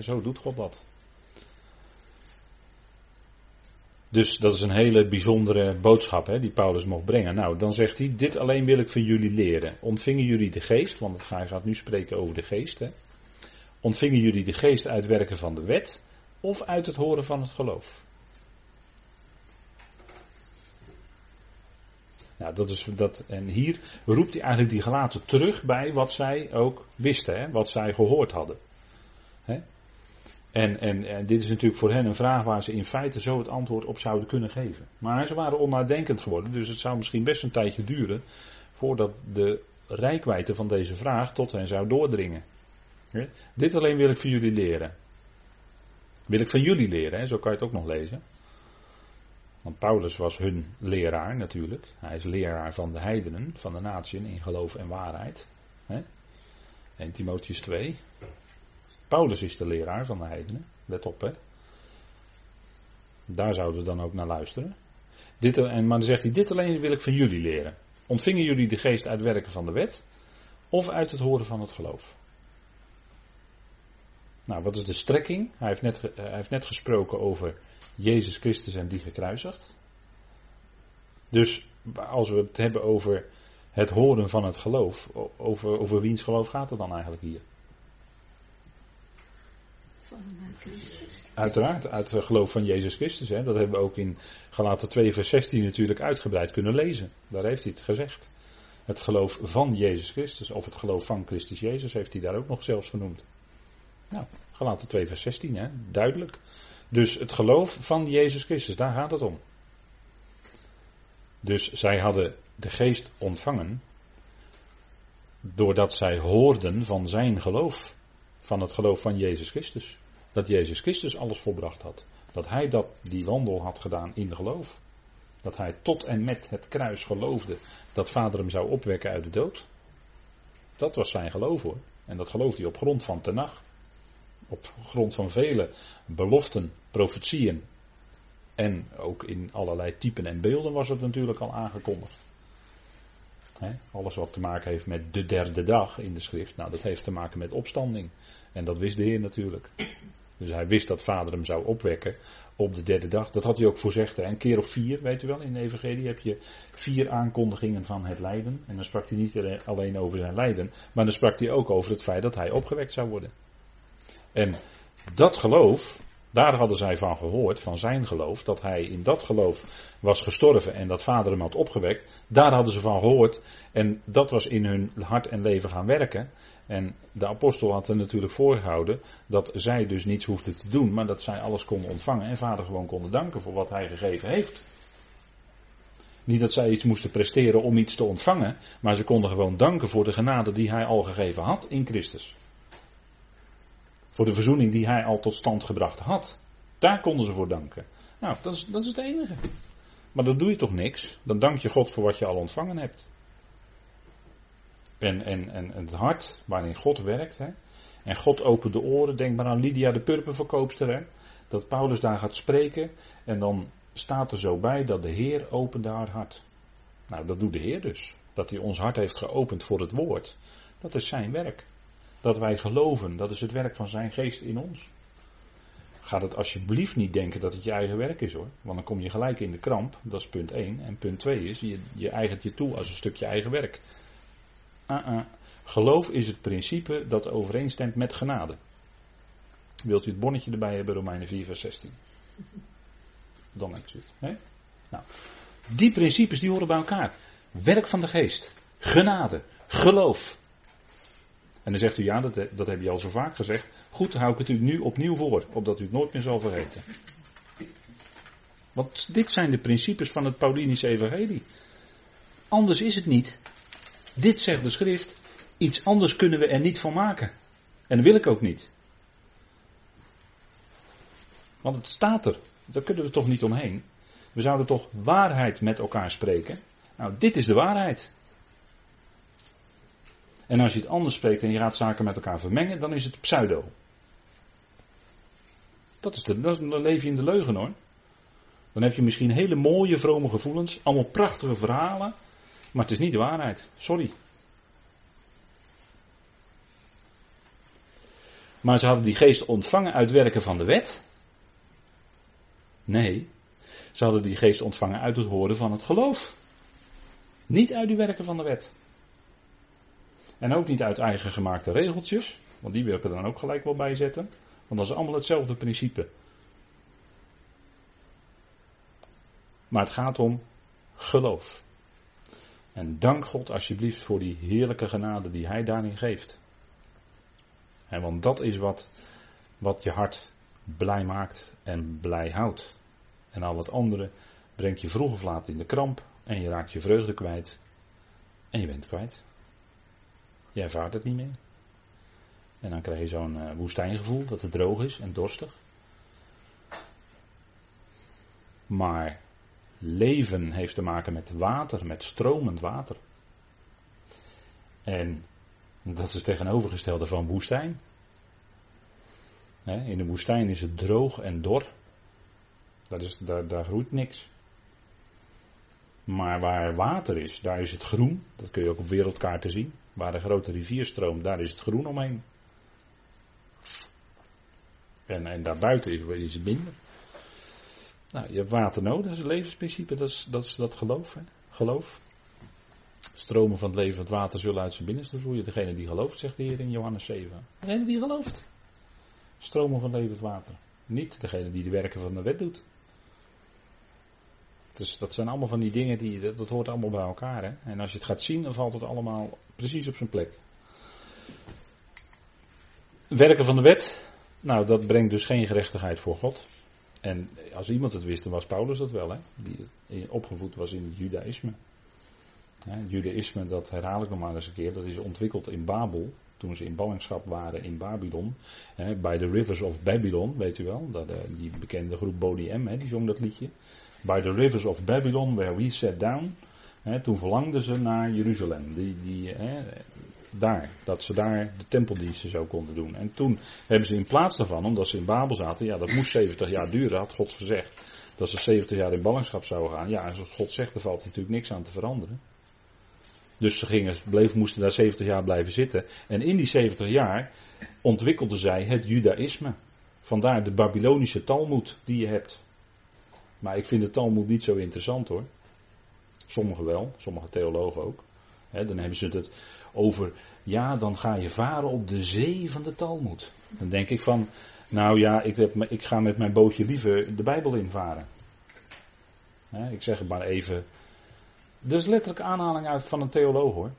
Zo doet God dat. Dus dat is een hele bijzondere boodschap hè, die Paulus mocht brengen. Nou, dan zegt hij, dit alleen wil ik van jullie leren. Ontvingen jullie de geest, want hij gaat nu spreken over de geest. Hè. Ontvingen jullie de geest uit werken van de wet of uit het horen van het geloof? Nou, dat is dat, en hier roept hij eigenlijk die gelaten terug bij wat zij ook wisten, hè, wat zij gehoord hadden. Hè. En, en, en, dit is natuurlijk voor hen een vraag waar ze in feite zo het antwoord op zouden kunnen geven. Maar ze waren onnadenkend geworden, dus het zou misschien best een tijdje duren voordat de rijkwijde van deze vraag tot hen zou doordringen. Dit alleen wil ik van jullie leren. Wil ik van jullie leren, hè? zo kan je het ook nog lezen. Want Paulus was hun leraar natuurlijk. Hij is leraar van de heidenen, van de natieën in geloof en waarheid. Hè? 1 Timotheus 2. Paulus is de leraar van de heidenen. Let op hè. Daar zouden we dan ook naar luisteren. Dit, en, maar dan zegt hij, dit alleen wil ik van jullie leren. Ontvingen jullie de geest uit werken van de wet of uit het horen van het geloof? Nou, wat is de strekking? Hij heeft net, hij heeft net gesproken over Jezus Christus en die gekruisigd. Dus als we het hebben over het horen van het geloof, over, over wiens geloof gaat het dan eigenlijk hier? Christus. Uiteraard, uit het geloof van Jezus Christus. Hè. Dat hebben we ook in Galaten 2 vers 16 natuurlijk uitgebreid kunnen lezen. Daar heeft hij het gezegd. Het geloof van Jezus Christus, of het geloof van Christus Jezus, heeft hij daar ook nog zelfs genoemd. Nou, Galaten 2 vers 16, hè, duidelijk. Dus het geloof van Jezus Christus, daar gaat het om. Dus zij hadden de geest ontvangen doordat zij hoorden van zijn geloof, van het geloof van Jezus Christus. Dat Jezus Christus alles volbracht had. Dat hij dat, die wandel had gedaan in geloof. Dat hij tot en met het kruis geloofde dat vader hem zou opwekken uit de dood. Dat was zijn geloof hoor. En dat geloofde hij op grond van Tenach. Op grond van vele beloften, profetieën. En ook in allerlei typen en beelden was het natuurlijk al aangekondigd. Alles wat te maken heeft met de derde dag in de schrift, nou dat heeft te maken met opstanding. En dat wist de Heer natuurlijk. Dus hij wist dat vader hem zou opwekken op de derde dag. Dat had hij ook voorzegd. Een keer of vier, weet u wel, in de Evangelie heb je vier aankondigingen van het lijden. En dan sprak hij niet alleen over zijn lijden, maar dan sprak hij ook over het feit dat hij opgewekt zou worden. En dat geloof, daar hadden zij van gehoord, van zijn geloof, dat hij in dat geloof was gestorven en dat vader hem had opgewekt. Daar hadden ze van gehoord en dat was in hun hart en leven gaan werken. En de apostel had er natuurlijk voorgehouden dat zij dus niets hoefden te doen, maar dat zij alles konden ontvangen en vader gewoon konden danken voor wat hij gegeven heeft. Niet dat zij iets moesten presteren om iets te ontvangen, maar ze konden gewoon danken voor de genade die hij al gegeven had in Christus. Voor de verzoening die hij al tot stand gebracht had. Daar konden ze voor danken. Nou, dat is, dat is het enige. Maar dan doe je toch niks. Dan dank je God voor wat je al ontvangen hebt. En, en, en het hart waarin God werkt. Hè? En God opent de oren. Denk maar aan Lydia de purperverkoopster. Hè? Dat Paulus daar gaat spreken. En dan staat er zo bij dat de Heer opende haar hart. Nou, dat doet de Heer dus. Dat hij ons hart heeft geopend voor het woord. Dat is zijn werk. Dat wij geloven, dat is het werk van zijn geest in ons. Ga het alsjeblieft niet denken dat het je eigen werk is hoor. Want dan kom je gelijk in de kramp. Dat is punt 1. En punt 2 is, je, je eigent je toe als een stukje eigen werk. Uh -uh. Geloof is het principe dat overeenstemt met genade. Wilt u het bonnetje erbij hebben, Romeinen 4, vers 16? Dan hebt u het. Hè? Nou, die principes die horen bij elkaar. Werk van de geest, genade, geloof. En dan zegt u, ja, dat, dat heb je al zo vaak gezegd. Goed, hou ik het u nu opnieuw voor, opdat u het nooit meer zal vergeten. Want dit zijn de principes van het Paulinische Evangelie. Anders is het niet. Dit zegt de schrift. Iets anders kunnen we er niet van maken. En dat wil ik ook niet. Want het staat er. Daar kunnen we toch niet omheen. We zouden toch waarheid met elkaar spreken. Nou, dit is de waarheid. En als je het anders spreekt en je gaat zaken met elkaar vermengen, dan is het pseudo. Dat is de, dan leef je in de leugen hoor. Dan heb je misschien hele mooie, vrome gevoelens, allemaal prachtige verhalen, maar het is niet de waarheid. Sorry. Maar ze hadden die geest ontvangen uit werken van de wet. Nee, ze hadden die geest ontvangen uit het horen van het geloof. Niet uit die werken van de wet. En ook niet uit eigen gemaakte regeltjes, want die wil ik er dan ook gelijk wel bij zetten. Want dat is allemaal hetzelfde principe. Maar het gaat om geloof. En dank God alsjeblieft voor die heerlijke genade die Hij daarin geeft. En want dat is wat, wat je hart blij maakt en blij houdt. En al wat andere brengt je vroeg of laat in de kramp en je raakt je vreugde kwijt en je bent kwijt. Je ervaart het niet meer. En dan krijg je zo'n uh, woestijngevoel dat het droog is en dorstig. Maar leven heeft te maken met water, met stromend water. En dat is het tegenovergestelde van woestijn. In de woestijn is het droog en dor. Daar, is, daar groeit niks. Maar waar water is, daar is het groen. Dat kun je ook op wereldkaarten zien. Waar een grote rivier stroomt, daar is het groen omheen. En, en daarbuiten is, is het minder. Nou, je hebt water nodig, dat is het levensprincipe, dat is dat, is dat geloof. Hè? Geloof. Stromen van het leven, het water zullen uit zijn binnenste vloeien. Degene die gelooft, zegt de Heer in Johannes 7. Degene die gelooft. Stromen van levend water. Niet degene die de werken van de wet doet. Dus dat zijn allemaal van die dingen die, dat, hoort allemaal bij elkaar. Hè? En als je het gaat zien, dan valt het allemaal precies op zijn plek. Werken van de wet, nou dat brengt dus geen gerechtigheid voor God. En als iemand het wist, dan was Paulus dat wel, hè? die opgevoed was in het judaïsme. Het judaïsme, dat herhaal ik nog maar eens een keer, dat is ontwikkeld in Babel, toen ze in ballingschap waren in Babylon. Bij de Rivers of Babylon, weet u wel, eh, die bekende groep Boni M, die zong dat liedje. By the rivers of Babylon, where we sat down. toen verlangden ze naar Jeruzalem. Die, die, daar, dat ze daar de tempeldiensten zo konden doen. En toen hebben ze in plaats daarvan, omdat ze in Babel zaten, ja dat moest 70 jaar duren, had God gezegd. Dat ze 70 jaar in ballingschap zouden gaan. Ja, en zoals God zegt, er valt natuurlijk niks aan te veranderen. Dus ze gingen, bleef, moesten daar 70 jaar blijven zitten. En in die 70 jaar ontwikkelden zij het judaïsme. Vandaar de Babylonische Talmud die je hebt. Maar ik vind de Talmud niet zo interessant hoor. Sommigen wel, sommige theologen ook. dan hebben ze het over, ja, dan ga je varen op de zee van de Talmud. Dan denk ik van, nou ja, ik, heb, ik ga met mijn bootje liever de Bijbel invaren. ik zeg het maar even. Dus letterlijk aanhaling uit van een theoloog hoor.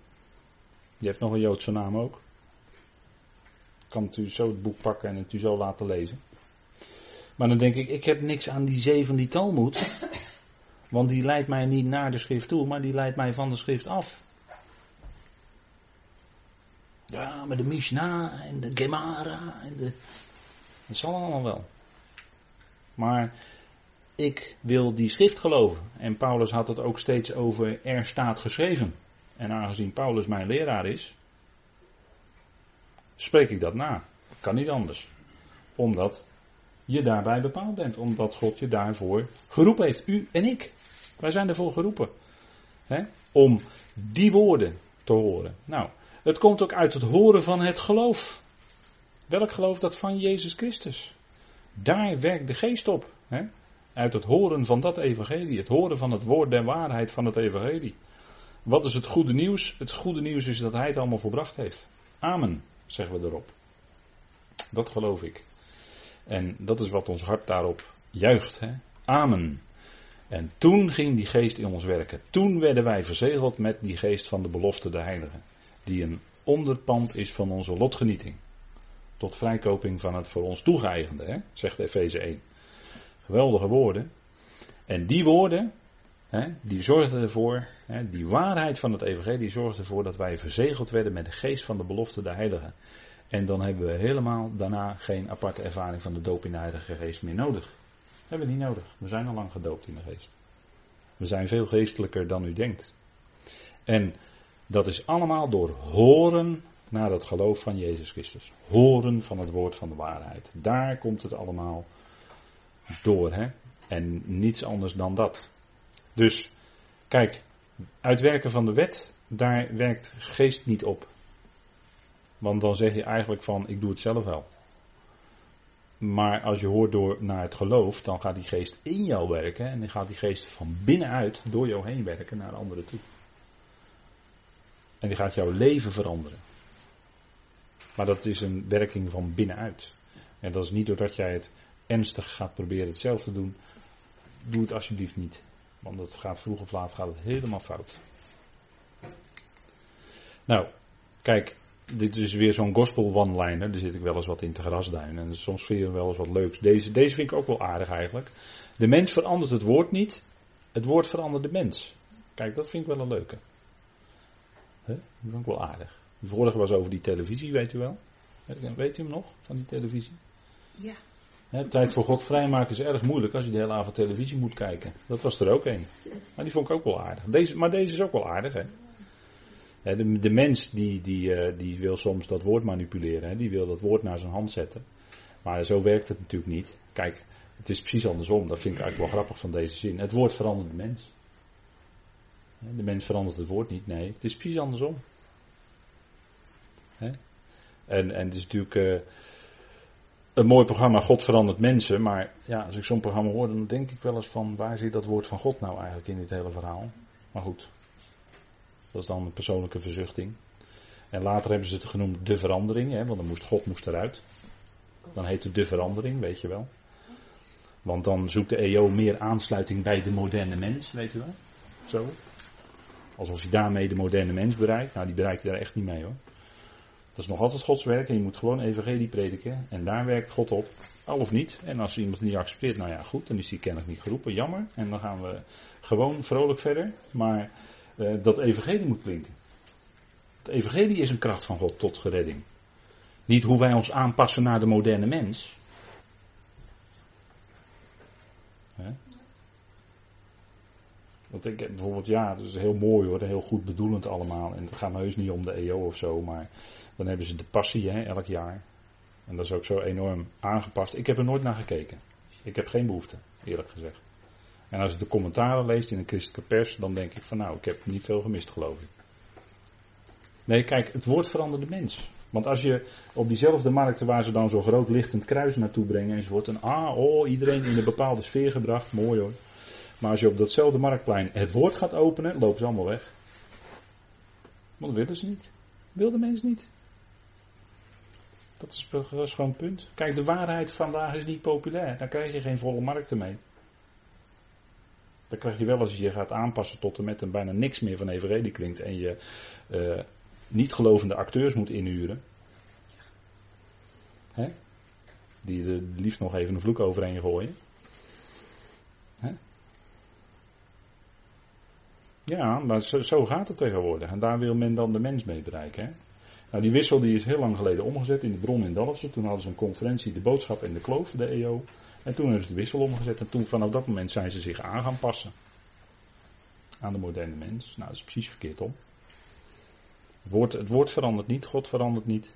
Die heeft nog een Joodse naam ook. Kan u zo het boek pakken en het u zo laten lezen. Maar dan denk ik, ik heb niks aan die zee van die Talmud. [LAUGHS] Want die leidt mij niet naar de schrift toe, maar die leidt mij van de schrift af. Ja, maar de Mishnah en de Gemara en de. Dat zal allemaal wel. Maar ik wil die schrift geloven. En Paulus had het ook steeds over er staat geschreven. En aangezien Paulus mijn leraar is, spreek ik dat na. Kan niet anders. Omdat je daarbij bepaald bent. Omdat God je daarvoor geroepen heeft. U en ik. Wij zijn ervoor geroepen. Hè? Om die woorden te horen. Nou, het komt ook uit het horen van het geloof. Welk geloof dat van Jezus Christus? Daar werkt de geest op. Hè? Uit het horen van dat evangelie. Het horen van het woord der waarheid van het evangelie. Wat is het goede nieuws? Het goede nieuws is dat hij het allemaal volbracht heeft. Amen, zeggen we erop. Dat geloof ik. En dat is wat ons hart daarop juicht. Hè? Amen. En toen ging die geest in ons werken. Toen werden wij verzegeld met die geest van de belofte de heilige. Die een onderpand is van onze lotgenieting. Tot vrijkoping van het voor ons toegeëigende, hè? zegt Efeze 1. Geweldige woorden. En die woorden, hè, die zorgden ervoor, hè, die waarheid van het evangelie zorgde ervoor dat wij verzegeld werden met de geest van de belofte de heilige. En dan hebben we helemaal daarna geen aparte ervaring van de doop in de Heilige Geest meer nodig. Hebben we niet nodig. We zijn al lang gedoopt in de Geest. We zijn veel geestelijker dan u denkt. En dat is allemaal door horen naar het geloof van Jezus Christus. Horen van het woord van de waarheid. Daar komt het allemaal door. Hè? En niets anders dan dat. Dus, kijk, uitwerken van de wet, daar werkt geest niet op. Want dan zeg je eigenlijk van ik doe het zelf wel. Maar als je hoort door naar het geloof, dan gaat die geest in jou werken. En dan gaat die geest van binnenuit door jou heen werken naar anderen toe. En die gaat jouw leven veranderen. Maar dat is een werking van binnenuit. En dat is niet doordat jij het ernstig gaat proberen het zelf te doen. Doe het alsjeblieft niet. Want het gaat vroeg of laat gaat het helemaal fout. Nou, kijk, dit is weer zo'n gospel one-liner. Daar zit ik wel eens wat in te grasduinen. En soms vind je wel eens wat leuks. Deze, deze vind ik ook wel aardig eigenlijk. De mens verandert het woord niet. Het woord verandert de mens. Kijk, dat vind ik wel een leuke. He? Dat vind ik wel aardig. De vorige was over die televisie, weet u wel? Weet u hem nog, van die televisie? Ja. He, tijd voor God vrijmaken is erg moeilijk als je de hele avond televisie moet kijken. Dat was er ook een. Maar die vond ik ook wel aardig. Deze, maar deze is ook wel aardig, hè? De, de, mens die, die, eh, die wil soms dat woord manipuleren. Die wil dat woord naar zijn hand zetten. Maar zo werkt het natuurlijk niet. Kijk, het is precies andersom. Dat vind ik eigenlijk wel grappig van deze zin. Het woord verandert de mens. De mens verandert het woord niet. Nee, het is precies andersom. En, en het is natuurlijk uh, een mooi programma, God verandert mensen. Maar ja, als ik zo'n programma hoor, dan denk ik wel eens van waar zit dat woord van God nou eigenlijk in dit hele verhaal? Maar goed, dat is dan een persoonlijke verzuchting. En later hebben ze het genoemd de verandering, hè, want dan moest God moest eruit. Dan heet het de verandering, weet je wel. Want dan zoekt de EO meer aansluiting bij de moderne mens, weet je wel. Zo. Alsof hij daarmee de moderne mens bereikt. Nou, die bereikt hij daar echt niet mee hoor. Dat is nog altijd Gods werk en je moet gewoon evangelie prediken. En daar werkt God op. Al of niet. En als iemand het niet accepteert, nou ja, goed, dan is hij kennelijk niet geroepen. Jammer. En dan gaan we gewoon vrolijk verder. Maar dat evangelie moet klinken. Het evangelie is een kracht van God tot geredding. Niet hoe wij ons aanpassen naar de moderne mens. Want ik bijvoorbeeld, ja, dat is heel mooi hoor, heel goed bedoelend allemaal. En het gaat heus niet om de EO of zo, maar dan hebben ze de passie hè, elk jaar. En dat is ook zo enorm aangepast. Ik heb er nooit naar gekeken. Ik heb geen behoefte, eerlijk gezegd. En als ik de commentaren leest in de christelijke pers, dan denk ik van nou, ik heb niet veel gemist geloof ik. Nee, kijk, het woord verandert de mens. Want als je op diezelfde markten waar ze dan zo groot lichtend kruis naartoe brengen en ah, oh, iedereen in een bepaalde sfeer gebracht, mooi hoor. Maar als je op datzelfde marktplein het woord gaat openen, lopen ze allemaal weg. Want dat willen ze niet. Wil de mens niet. Dat is, gewoon een punt. Kijk, de waarheid vandaag is niet populair. Dan krijg je geen volle markten mee. Dan krijg je wel als je je gaat aanpassen tot en met bijna niks meer van evenredig klinkt. En je uh, niet gelovende acteurs moet inhuren. Hè? Die er liefst nog even een vloek overheen gooien. Hè? Ja, maar zo, gaat het tegenwoordig. En daar wil men dan de mens mee bereiken. Hè? Nou, die wissel die is heel lang geleden omgezet in de bron in Dalfsen. Toen hadden ze een conferentie, de boodschap en de kloof, de EO. En toen hebben ze de wissel omgezet. En toen vanaf dat moment zijn ze zich aan gaan passen. Aan de moderne mens. Nou, dat is precies verkeerd om. Het woord, het woord verandert niet, God verandert niet.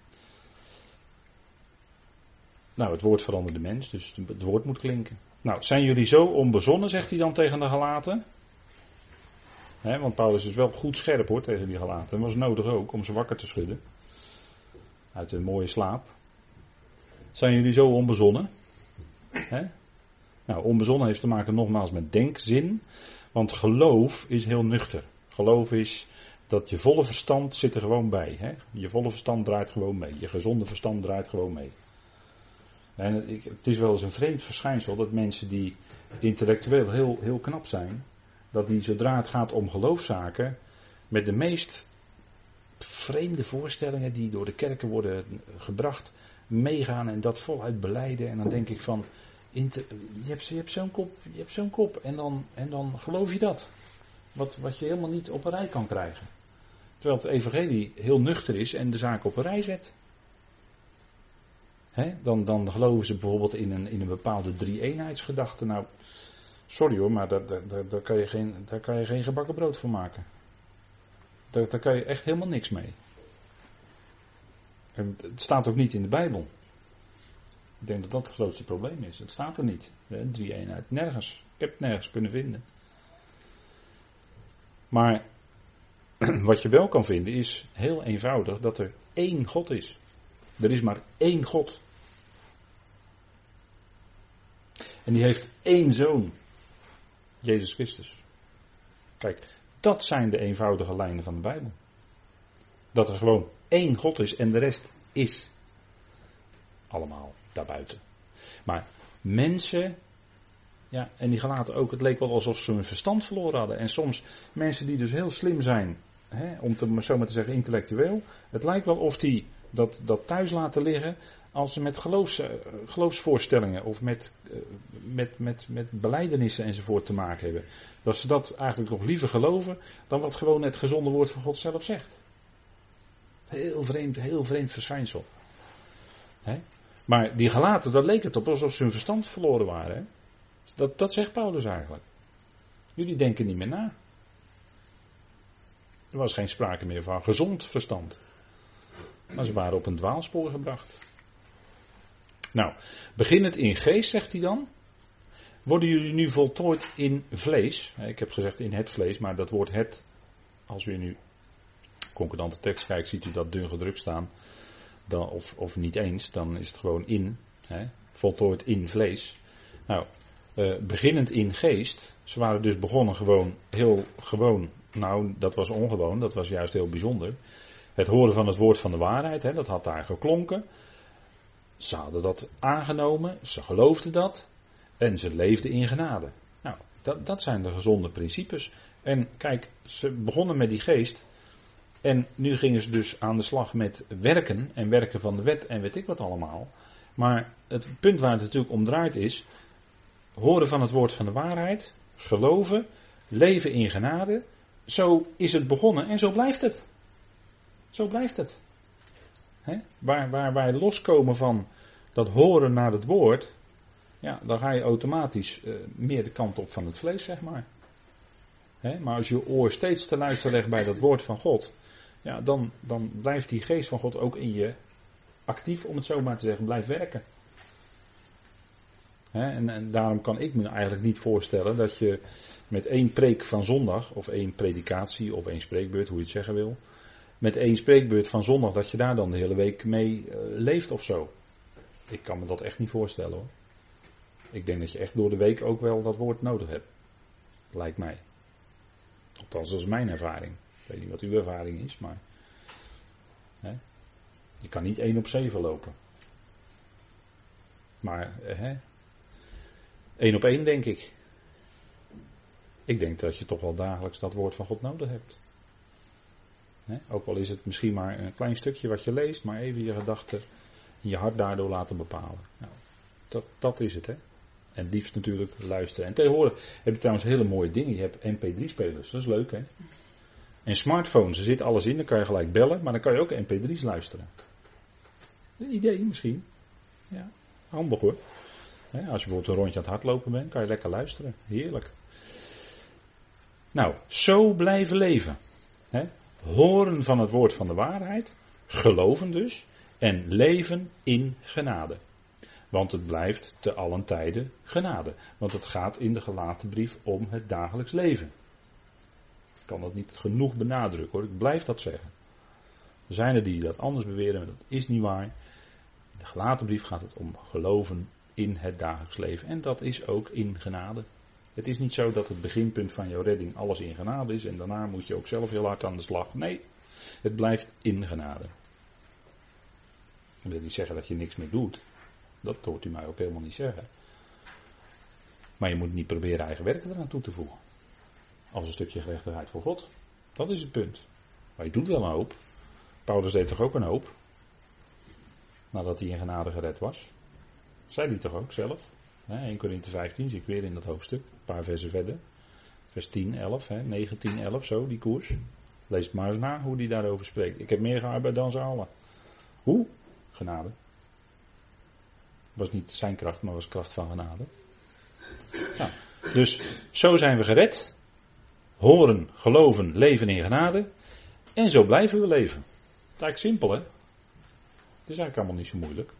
Nou, het woord verandert de mens, dus het woord moet klinken. Nou, zijn jullie zo onbezonnen, zegt hij dan tegen de gelaten? want Paulus is wel goed scherp hoor tegen die gelaten. Dat was nodig ook om ze wakker te schudden. Uit een mooie slaap. Zijn jullie zo onbezonnen? Nou, onbezonnen heeft te maken nogmaals met denkzin. Want geloof is heel nuchter. Geloof is dat je volle verstand zit er gewoon bij. Hè? Je volle verstand draait gewoon mee. Je gezonde verstand draait gewoon mee. En het is wel eens een vreemd verschijnsel dat mensen die intellectueel heel, heel knap zijn, dat die zodra het gaat om geloofszaken, met de meest vreemde voorstellingen die door de kerken worden gebracht, meegaan en dat voluit beleiden. En dan denk ik van, je hebt, je zo'n kop, je en dan, en dan geloof je dat. Wat, wat je helemaal niet op een rij kan krijgen. Terwijl het evangelie heel nuchter is en de zaak op een rij zet. dan, dan geloven ze bijvoorbeeld in een, in een bepaalde drie-eenheidsgedachte. Nou, sorry hoor, maar daar, kan je geen, daar kan je geen gebakken brood voor maken. Daar, daar kan je echt helemaal niks mee. En het staat ook niet in de Bijbel. Ik denk dat dat het grootste probleem is. Het staat er niet. Drie-eenheid. Nergens. Ik heb het nergens kunnen vinden. Maar [CLEARS THROAT] wat je wel kan vinden is heel eenvoudig dat er één God is. Er is maar één God. En die heeft één zoon. Jezus Christus. Kijk, dat zijn de eenvoudige lijnen van de Bijbel. Dat er gewoon één God is en de rest is allemaal daarbuiten. Maar mensen, ja, en die gelaten ook, het leek wel alsof ze hun verstand verloren hadden. En soms mensen die dus heel slim zijn, hè, om te, zo maar te zeggen intellectueel, het lijkt wel of die dat, dat thuis laten liggen als ze met geloofs, eh, geloofsvoorstellingen of met, uh, met, met, met beleidenissen enzovoort te maken hebben. Dat ze dat eigenlijk nog liever geloven dan wat gewoon het gezonde woord van God zelf zegt. Heel vreemd, heel vreemd verschijnsel. Hè? Maar die gelaten, dat leek het op alsof ze hun verstand verloren waren. Dat, dat zegt Paulus eigenlijk. Jullie denken niet meer na. Er was geen sprake meer van gezond verstand. Maar ze waren op een dwaalspoor gebracht. Nou, begin het in geest, zegt hij dan. Worden jullie nu voltooid in vlees? Ik heb gezegd in het vlees, maar dat woord het, als u nu concordante tekst kijkt, ziet u dat dun gedrukt staan. Dan, of, of niet eens, dan is het gewoon in. Hè, voltooid in vlees. Nou, uh, beginnend in geest. Ze waren dus begonnen gewoon heel gewoon. Nou, dat was ongewoon, dat was juist heel bijzonder. Het horen van het woord van de waarheid, hè, dat had daar geklonken. Ze hadden dat aangenomen, ze geloofden dat en ze leefden in genade. Nou, dat, dat zijn de gezonde principes. En kijk, ze begonnen met die geest en nu gingen ze dus aan de slag met werken en werken van de wet en weet ik wat allemaal. Maar het punt waar het natuurlijk om draait is, horen van het woord van de waarheid, geloven, leven in genade. Zo is het begonnen en zo blijft het. Zo blijft het. Waar, waar wij loskomen van dat horen naar het woord, ja, dan ga je automatisch uh, meer de kant op van het vlees, zeg maar. maar als je oor steeds te luisteren legt bij dat woord van God, ja, dan, dan blijft die geest van God ook in je actief, om het zo maar te zeggen, blijft werken. en, en, daarom kan ik me eigenlijk niet voorstellen dat je met één preek van zondag, of één predikatie, of één spreekbeurt, hoe je het zeggen wil, met één spreekbeurt van zondag, dat je daar dan de hele week mee uh, leeft of zo. Ik kan me dat echt niet voorstellen hoor. Ik denk dat je echt door de week ook wel dat woord nodig hebt. Lijkt mij. Althans, dat is mijn ervaring. Ik weet niet wat uw ervaring is, maar. Hè, je kan niet één op zeven lopen. Maar, hè, één op één denk ik. Ik denk dat je toch wel dagelijks dat woord van God nodig hebt. Ook al is het misschien maar een klein stukje wat je leest, maar even je gedachten en je hart daardoor laten bepalen. Nou, dat, dat is het, hè. En liefst natuurlijk luisteren. En tegenwoordig heb je trouwens hele mooie dingen. Je hebt MP3-spelers, dat is leuk, hè. En smartphones, er zit alles in, dan kan je gelijk bellen, maar dan kan je ook MP3's luisteren. Een idee misschien. Ja, handig hoor. als je bijvoorbeeld een rondje aan het hardlopen bent, kan je lekker luisteren. Heerlijk. Nou, zo blijven leven horen van het woord van de waarheid, geloven dus, en leven in genade. Want het blijft te allen tijden genade. Want het gaat in de gelaten brief om het dagelijks leven. Kan dat niet genoeg benadrukken hoor, ik blijf dat zeggen. Er zijn er die dat anders beweren, maar dat is niet waar. In de gelaten brief gaat het om geloven in het dagelijks leven. En dat is ook in genade. Het is niet zo dat het beginpunt van jouw redding alles in genade is en daarna moet je ook zelf heel hard aan de slag. Nee, het blijft in genade. Dat wil niet zeggen dat je niks meer doet. Dat hoort u mij ook helemaal niet zeggen. Maar je moet niet proberen eigen werk eraan toe te voegen. Als een stukje gerechtigheid voor God. Dat is het punt. Maar je doet wel een hoop. Paulus deed toch ook een hoop? Nadat hij in genade gered was. Zei hij toch ook zelf? 1 Korinthe 15 zie ik weer in dat hoofdstuk. Een paar versen verder. Vers 10, 11, hè, 19, 11, zo, die koers. Lees maar eens na hoe die daarover spreekt. Ik heb meer gearbeid dan ze allen. Hoe? Genade. Was niet zijn kracht, maar was kracht van genade. Nou, dus zo zijn we gered. Horen, geloven, leven in genade. En zo blijven we leven. Het simpel, hè? Het is eigenlijk allemaal niet zo moeilijk.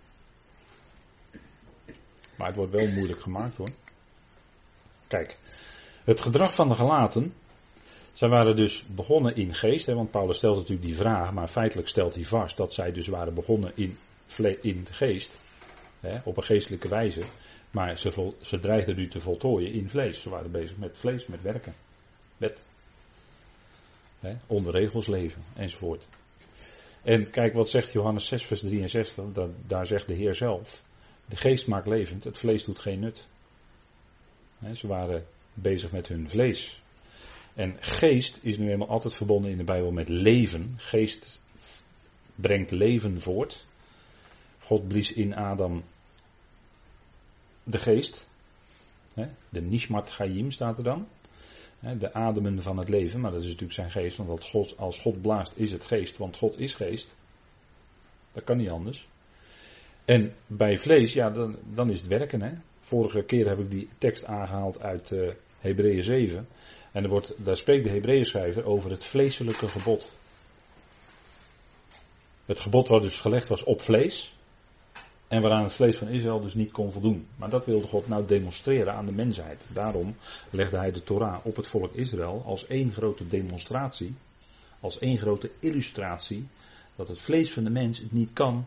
Maar het wordt wel moeilijk gemaakt hoor. Kijk, het gedrag van de gelaten. Zij waren dus begonnen in geest, hè, want Paulus stelt natuurlijk die vraag, maar feitelijk stelt hij vast dat zij dus waren begonnen in, in geest, hè, op een geestelijke wijze, maar ze, ze dreigden nu te voltooien in vlees. Ze waren bezig met vlees, met werken, hè, onder regels leven enzovoort. En kijk wat zegt Johannes 6, vers 63, dat, daar zegt de Heer zelf. De geest maakt levend, het vlees doet geen nut. ze waren bezig met hun vlees. En geest is nu eenmaal altijd verbonden in de Bijbel met leven. Geest brengt leven voort. God blies in Adam de geest. De Nishmat Chaim staat er dan. De ademen van het leven, maar dat is natuurlijk zijn geest, want God, als God blaast is het geest, want God is geest. Dat kan niet anders. En bij vlees, ja, dan, dan is het werken. Hè? Vorige keer heb ik die tekst aangehaald uit uh, Hebreeën 7. En er wordt, daar spreekt de Hebreeën schrijver over het vleeselijke gebod. Het gebod wat dus gelegd was op vlees. En waaraan het vlees van Israël dus niet kon voldoen. Maar dat wilde God nou demonstreren aan de mensheid. Daarom legde hij de Torah op het volk Israël als één grote demonstratie. Als één grote illustratie. Dat het vlees van de mens het niet kan.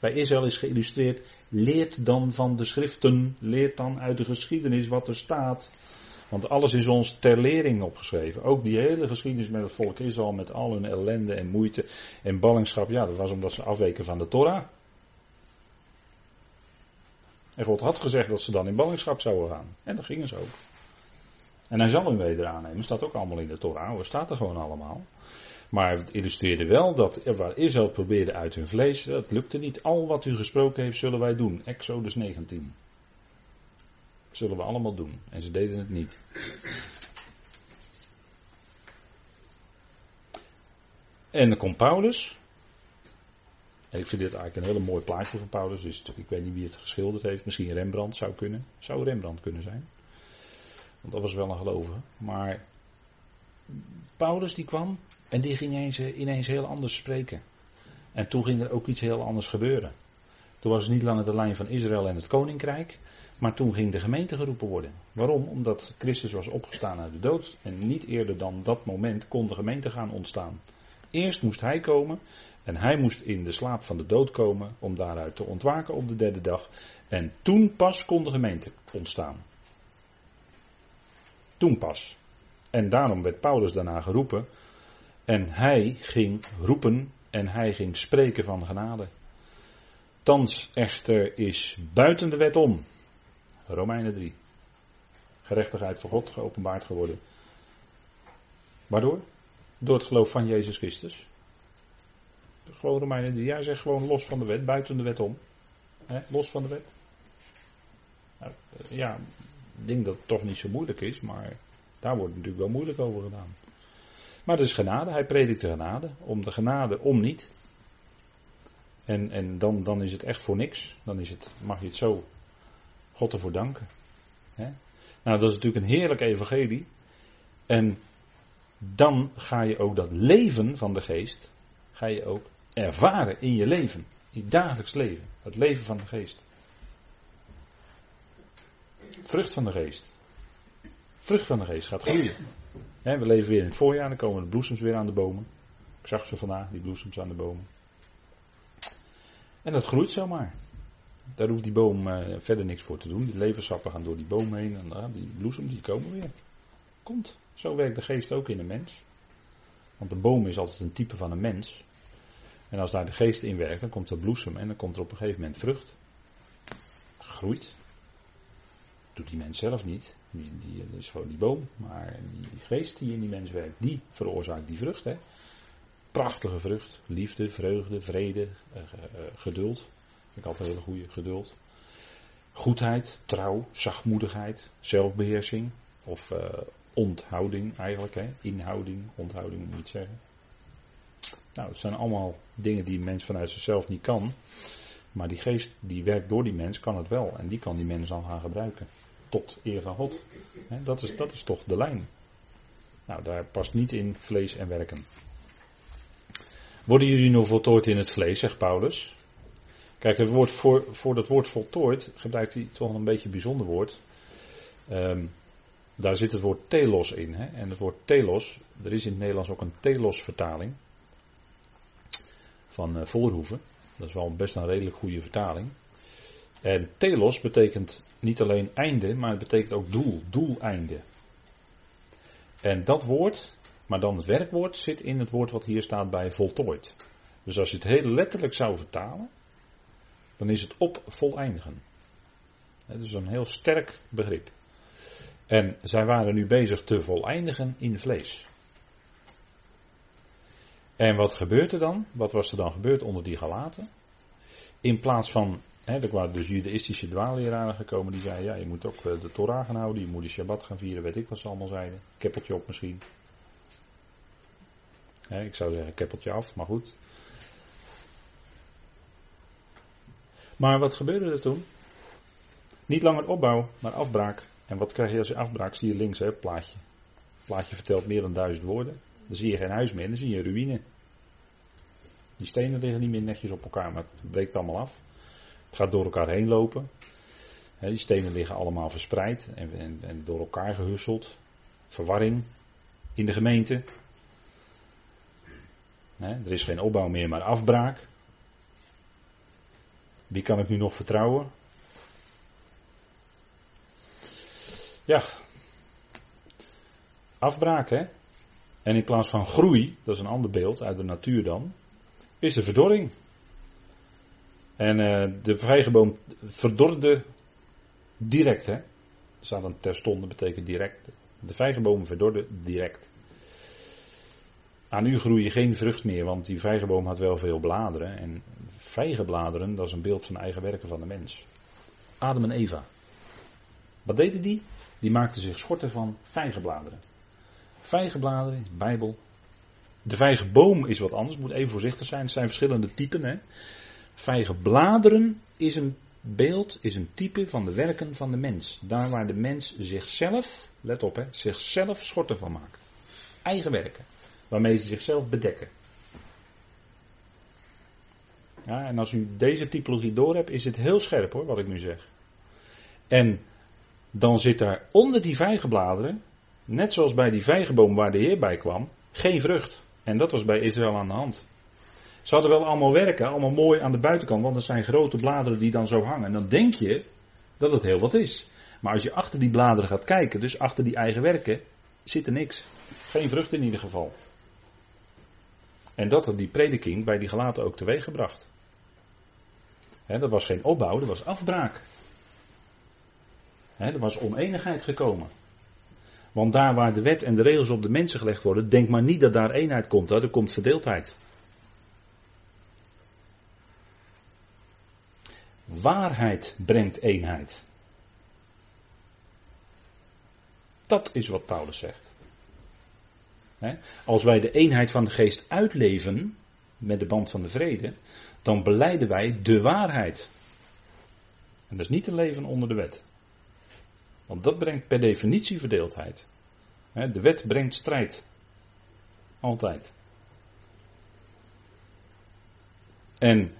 Bij Israël is geïllustreerd. Leert dan van de schriften. Leert dan uit de geschiedenis wat er staat. Want alles is ons ter lering opgeschreven. Ook die hele geschiedenis met het volk Israël, met al hun ellende en moeite en ballingschap. Ja, dat was omdat ze afweken van de Torah. En God had gezegd dat ze dan in ballingschap zouden gaan. En dat gingen ze ook. En hij zal hun weder aannemen. Staat ook allemaal in de Torah. Dat staat er gewoon allemaal. Maar het illustreerde wel dat waar Israël probeerde uit hun vlees, dat lukte niet. Al wat u gesproken heeft, zullen wij doen. Exodus 19. Dat zullen we allemaal doen. En ze deden het niet. En dan komt Paulus. Ik vind dit eigenlijk een hele mooi plaatje van Paulus. Dus ik weet niet wie het geschilderd heeft. Misschien Rembrandt zou kunnen. Zou Rembrandt kunnen zijn. Want dat was wel een gelovige. Maar Paulus die kwam en die ging ineens, ineens heel anders spreken. En toen ging er ook iets heel anders gebeuren. Toen was het niet langer de lijn van Israël en het koninkrijk. Maar toen ging de gemeente geroepen worden. Waarom? Omdat Christus was opgestaan uit de dood. En niet eerder dan dat moment kon de gemeente gaan ontstaan. Eerst moest hij komen en hij moest in de slaap van de dood komen om daaruit te ontwaken op de derde dag. En toen pas kon de gemeente ontstaan. Toen pas. En daarom werd Paulus daarna geroepen. En hij ging roepen en hij ging spreken van genade. Thans echter is buiten de wet om. Romeinen 3. Gerechtigheid voor God geopenbaard geworden. Waardoor? Door het geloof van Jezus Christus. Gewoon Romeinen 3. Jij zegt gewoon los van de wet, buiten de wet om. los van de wet. Nou, ja, ik denk dat het toch niet zo moeilijk is, maar daar wordt natuurlijk wel moeilijk over gedaan. Maar het is genade, hij predikt de genade. Om de genade, om niet. En, en dan, dan is het echt voor niks. Dan is het, mag je het zo God ervoor danken. Nou, dat is natuurlijk een heerlijk evangelie. En dan ga je ook dat leven van de geest, ga je ook ervaren in je leven. In je dagelijks leven. Het leven van de geest. Vrucht van de geest. Vrucht van de geest gaat groeien. we leven weer in het voorjaar, dan komen de bloesems weer aan de bomen. Ik zag ze vandaag, die bloesems aan de bomen. En dat groeit zomaar. Daar hoeft die boom uh, verder niks voor te doen. Die levensappen gaan door die boom heen en uh, die bloesems die komen weer. Komt. Zo werkt de geest ook in een mens. Want de boom is altijd een type van een mens. En als daar de geest in werkt, dan komt er bloesem en dan komt er op een gegeven moment vrucht. Groeit. Doet die mens zelf niet. Die, dat is gewoon die boom. Maar die geest die in die mens werkt, die veroorzaakt die vrucht. Hè. Prachtige vrucht. Liefde, vreugde, vrede, uh, geduld. Vind ik altijd een hele goede geduld. Goedheid, trouw, zachtmoedigheid, zelfbeheersing. Of uh, onthouding eigenlijk. Hè. Inhouding, onthouding moet niet zeggen. Nou, het zijn allemaal dingen die een mens vanuit zichzelf niet kan. Maar die geest die werkt door die mens kan het wel. En die kan die mens dan gaan gebruiken. Tot eer van God. dat, is, dat is toch de lijn. Nou, daar past niet in vlees en werken. Worden jullie nog voltooid in het vlees, zegt Paulus. Kijk, het woord voor, voor dat woord voltooid gebruikt hij toch een beetje een bijzonder woord. Um, daar zit het woord telos in. Hè? En het woord telos, er is in het Nederlands ook een telos vertaling van uh. Dat is wel best een redelijk goede vertaling. En telos betekent niet alleen einde, maar het betekent ook doel, doeleinde. En dat woord, maar dan het werkwoord, zit in het woord wat hier staat bij voltooid. Dus als je het heel letterlijk zou vertalen, dan is het op voleindigen. Dat is een heel sterk begrip. En zij waren nu bezig te voleindigen in vlees. En wat gebeurt er dan? Wat was er dan gebeurd onder die Galaten? In plaats van, hè, er waren dus judaïstische dwaalleraren gekomen die zeiden, ja je moet ook eh, de Torah gaan houden, je moet de Shabbat gaan vieren, weet ik wat ze allemaal zeiden. Keppeltje op misschien. Hè, ik zou zeggen keppeltje af, maar goed. Maar wat gebeurde er toen? Niet langer opbouw, maar afbraak. En wat krijg je als je afbraak? Zie je links, hè, plaatje. Plaatje vertelt meer dan duizend woorden. Dan zie je geen huis meer, dan zie je ruïne. Die stenen liggen niet meer netjes op elkaar, maar het breekt allemaal af. Het gaat door elkaar heen lopen. die stenen liggen allemaal verspreid en, en, en door elkaar gehusseld. Verwarring in de gemeente. er is geen opbouw meer, maar afbraak. Wie kan ik nu nog vertrouwen? Ja. Afbraak, hè? En in plaats van groei, dat is een ander beeld uit de natuur dan, is de verdorring. En uh, de vijgenboom verdorde direct, hè? Er staat terstond, betekent direct. De vijgenboom verdorde direct. Aan u groei je geen vrucht meer, want die vijgenboom had wel veel bladeren. En vijgenbladeren, dat is een beeld van de eigen werken van de mens. Adam en Eva. Wat deden die? Die maakten zich schorten van vijgenbladeren. Vijgenbladeren Bijbel. De vijgenboom is wat anders, moet even voorzichtig zijn. Het zijn verschillende typen. Hè. Vijgenbladeren is een beeld, is een type van de werken van de mens. Daar waar de mens zichzelf, let op hè, zichzelf schorten van maakt. Eigen werken. Waarmee ze zichzelf bedekken. Ja, en als u deze typologie door hebt, is het heel scherp hoor, wat ik nu zeg. En dan zit daar onder die vijgenbladeren, net zoals bij die vijgenboom waar de Heer bij kwam, geen vrucht. En dat was bij Israël aan de hand. Ze hadden wel allemaal werken, allemaal mooi aan de buitenkant, want er zijn grote bladeren die dan zo hangen. En dan denk je dat het heel wat is. Maar als je achter die bladeren gaat kijken, dus achter die eigen werken, zit er niks. Geen vrucht in ieder geval. En dat had die prediking bij die gelaten ook teweeggebracht. He, dat was geen opbouw, dat was afbraak. Er was oneenigheid gekomen. Want daar waar de wet en de regels op de mensen gelegd worden, denk maar niet dat daar eenheid komt, er komt verdeeldheid. Waarheid brengt eenheid. Dat is wat Paulus zegt. Als wij de eenheid van de geest uitleven met de band van de vrede, dan beleiden wij de waarheid. En dat is niet een leven onder de wet. Want dat brengt per definitie verdeeldheid. De wet brengt strijd. Altijd. En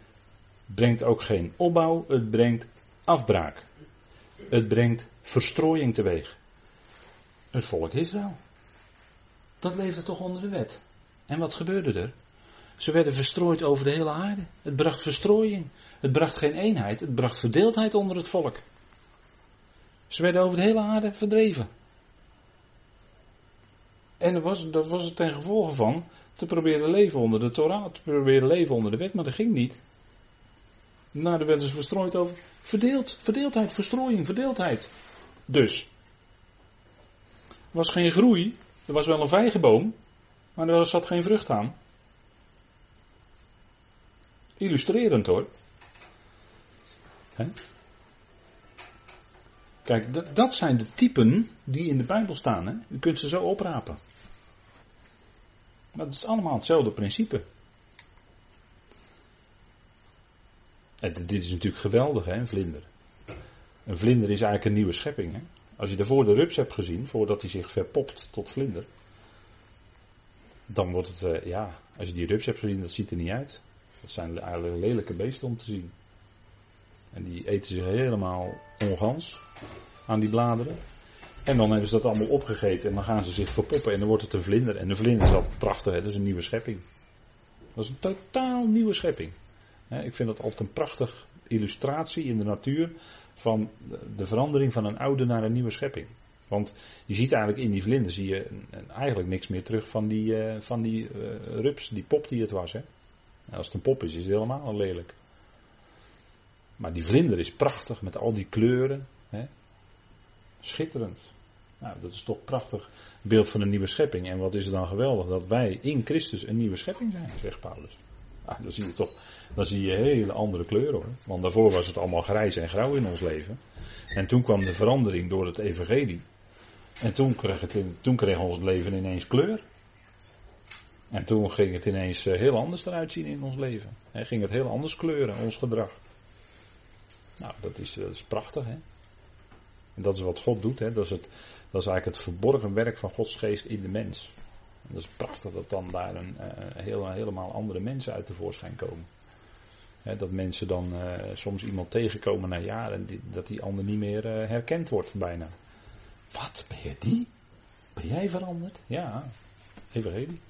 brengt ook geen opbouw, het brengt afbraak. Het brengt verstrooiing teweeg. Het volk Israël. Dat leefde toch onder de wet. En wat gebeurde er? Ze werden verstrooid over de hele aarde. Het bracht verstrooiing. Het bracht geen eenheid. Het bracht verdeeldheid onder het volk. Ze werden over de hele aarde verdreven. En dat was, dat was het ten gevolge van te proberen leven onder de Torah, te proberen leven onder de wet, maar dat ging niet. Nou, er werden ze verstrooid over. Verdeeld, verdeeldheid, verstrooiing, verdeeldheid. Dus. Er was geen groei. Er was wel een vijgenboom, maar er zat geen vrucht aan. Illustrerend hoor. Kijk, dat zijn de typen die in de Bijbel staan. Hè? U kunt ze zo oprapen. Maar het is allemaal hetzelfde principe. En dit is natuurlijk geweldig, hè, een vlinder. Een vlinder is eigenlijk een nieuwe schepping. Hè? Als je daarvoor de rups hebt gezien, voordat hij zich verpopt tot vlinder, dan wordt het, uh, ja, als je die rups hebt gezien, dat ziet er niet uit. Dat zijn eigenlijk lelijke beesten om te zien. En die eten zich helemaal ongans aan die bladeren. En dan hebben ze dat allemaal opgegeten en dan gaan ze zich verpoppen en dan wordt het een vlinder. En de vlinder is al prachtig, hè? dat is een nieuwe schepping. Dat is een totaal nieuwe schepping. Ik vind dat altijd een prachtig illustratie in de natuur van de verandering van een oude naar een nieuwe schepping. Want je ziet eigenlijk in die vlinder zie je eigenlijk niks meer terug van die, eh, van die uh, rups, die pop die het was. Hè? Als het een pop is, is het helemaal lelijk. Maar die vlinder is prachtig met al die kleuren. Hè? Schitterend. Nou, dat is toch prachtig beeld van een nieuwe schepping. En wat is het dan geweldig dat wij in Christus een nieuwe schepping zijn, zegt Paulus. Nou, dan zie je toch, dan zie je hele andere kleuren hoor. Want daarvoor was het allemaal grijs en grauw in ons leven. En toen kwam de verandering door het evangelie. En toen kreeg, het toen kreeg ons leven ineens kleur. En toen ging het ineens eh, heel anders eruit zien in ons leven. En ging het heel anders kleuren, ons gedrag. Nou, dat is, dat is prachtig hè. En dat is wat God doet hè. Dat is, het, dat is eigenlijk het verborgen werk van Gods geest in de mens. En dat is prachtig dat dan daar een, uh, heel, helemaal andere mensen uit tevoorschijn komen. dat mensen dan uh, soms iemand tegenkomen na jaren dat die ander niet meer herkend wordt bijna. Wat, ben je die? Ben jij veranderd? Ja, evangelie.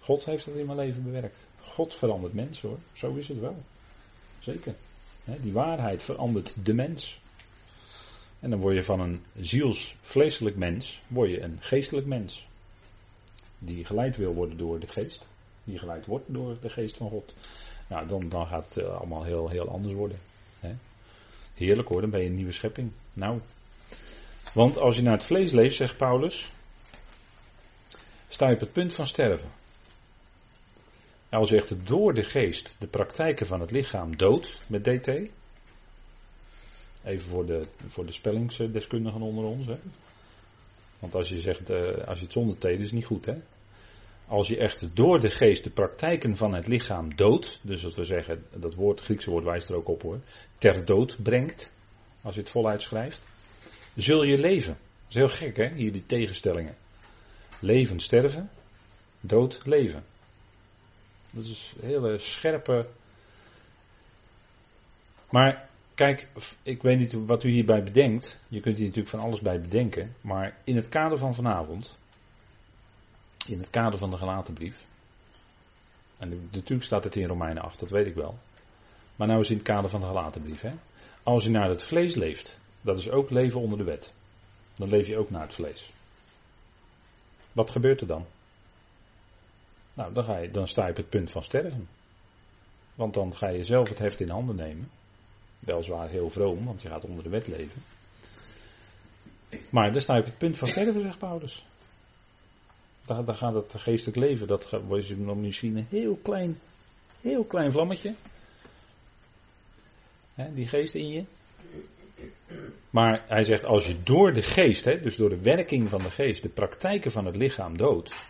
God heeft dat in mijn leven bewerkt. God verandert mensen hoor, zo is het wel. Zeker. Die waarheid verandert de mens. En dan word je van een zielsvleeselijk mens, word je een geestelijk mens. Die geleid wil worden door de geest. Die geleid wordt door de geest van God. Nou, dan, dan gaat het eh, allemaal heel, heel anders worden. Heerlijk hoor, dan ben je een nieuwe schepping. Nou. Want als je naar het vlees leeft, zegt Paulus, sta je op het punt van sterven. Als je echt door de geest de praktijken van het lichaam doodt met DT. Even voor de, voor de spellingsdeskundigen onder ons. Hè. Want als je zegt, uh, als je het zonder T, is niet goed. Hè. Als je echt door de geest de praktijken van het lichaam doodt. Dus dat we zeggen, dat woord, het Griekse woord wijst er ook op hoor. Ter dood brengt. Als je het voluit schrijft. Zul je leven. Dat is heel gek hè, hier die tegenstellingen. Leven, sterven. Dood, leven. Dat is een hele scherpe. Maar kijk, ik weet niet wat u hierbij bedenkt. Je kunt hier natuurlijk van alles bij bedenken. Maar in het kader van vanavond. In het kader van de gelaten brief. En natuurlijk staat het in Romeinen 8, dat weet ik wel. Maar nou is in het kader van de gelaten brief. Hè? Als je naar het vlees leeft, dat is ook leven onder de wet. Dan leef je ook naar het vlees. Wat gebeurt er dan? Nou, dan, ga je, dan sta je op het punt van sterven. Want dan ga je zelf het heft in handen nemen. Weliswaar heel vroom, want je gaat onder de wet leven. Maar dan sta je op het punt van sterven, zegt Paulus. Dan gaat het geestelijk leven, dat wordt nog misschien een heel klein, heel klein vlammetje. die geest in je. Maar hij zegt, als je door de geest, dus door de werking van de geest, de praktijken van het lichaam doodt,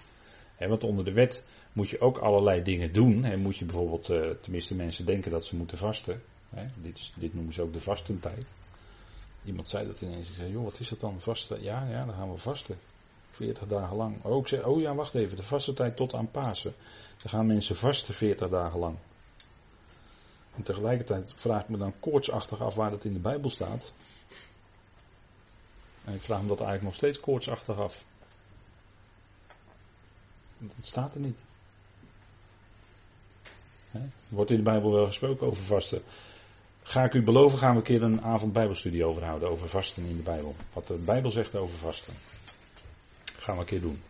want onder de wet moet je ook allerlei dingen doen. Moet je bijvoorbeeld, uh, tenminste mensen denken dat ze moeten vasten. dit, is, dit, noemen ze ook de vastentijd. Iemand zei dat ineens. Ik zei, joh, wat is dat dan, vasten? Ja, ja, dan gaan we vasten. 40 dagen lang. Oh, ik zei, oh ja, wacht even, de vastentijd tot aan Pasen. Dan gaan mensen vasten 40 dagen lang. En tegelijkertijd vraag ik me dan koortsachtig af waar dat in de Bijbel staat. En ik vraag me dat eigenlijk nog steeds koortsachtig af. Dat staat er niet. Er wordt in de Bijbel wel gesproken over vasten. Ga ik u beloven, gaan we een keer een avond Bijbelstudie over houden, over vasten in de Bijbel. Wat de Bijbel zegt over vasten. Gaan we een keer doen.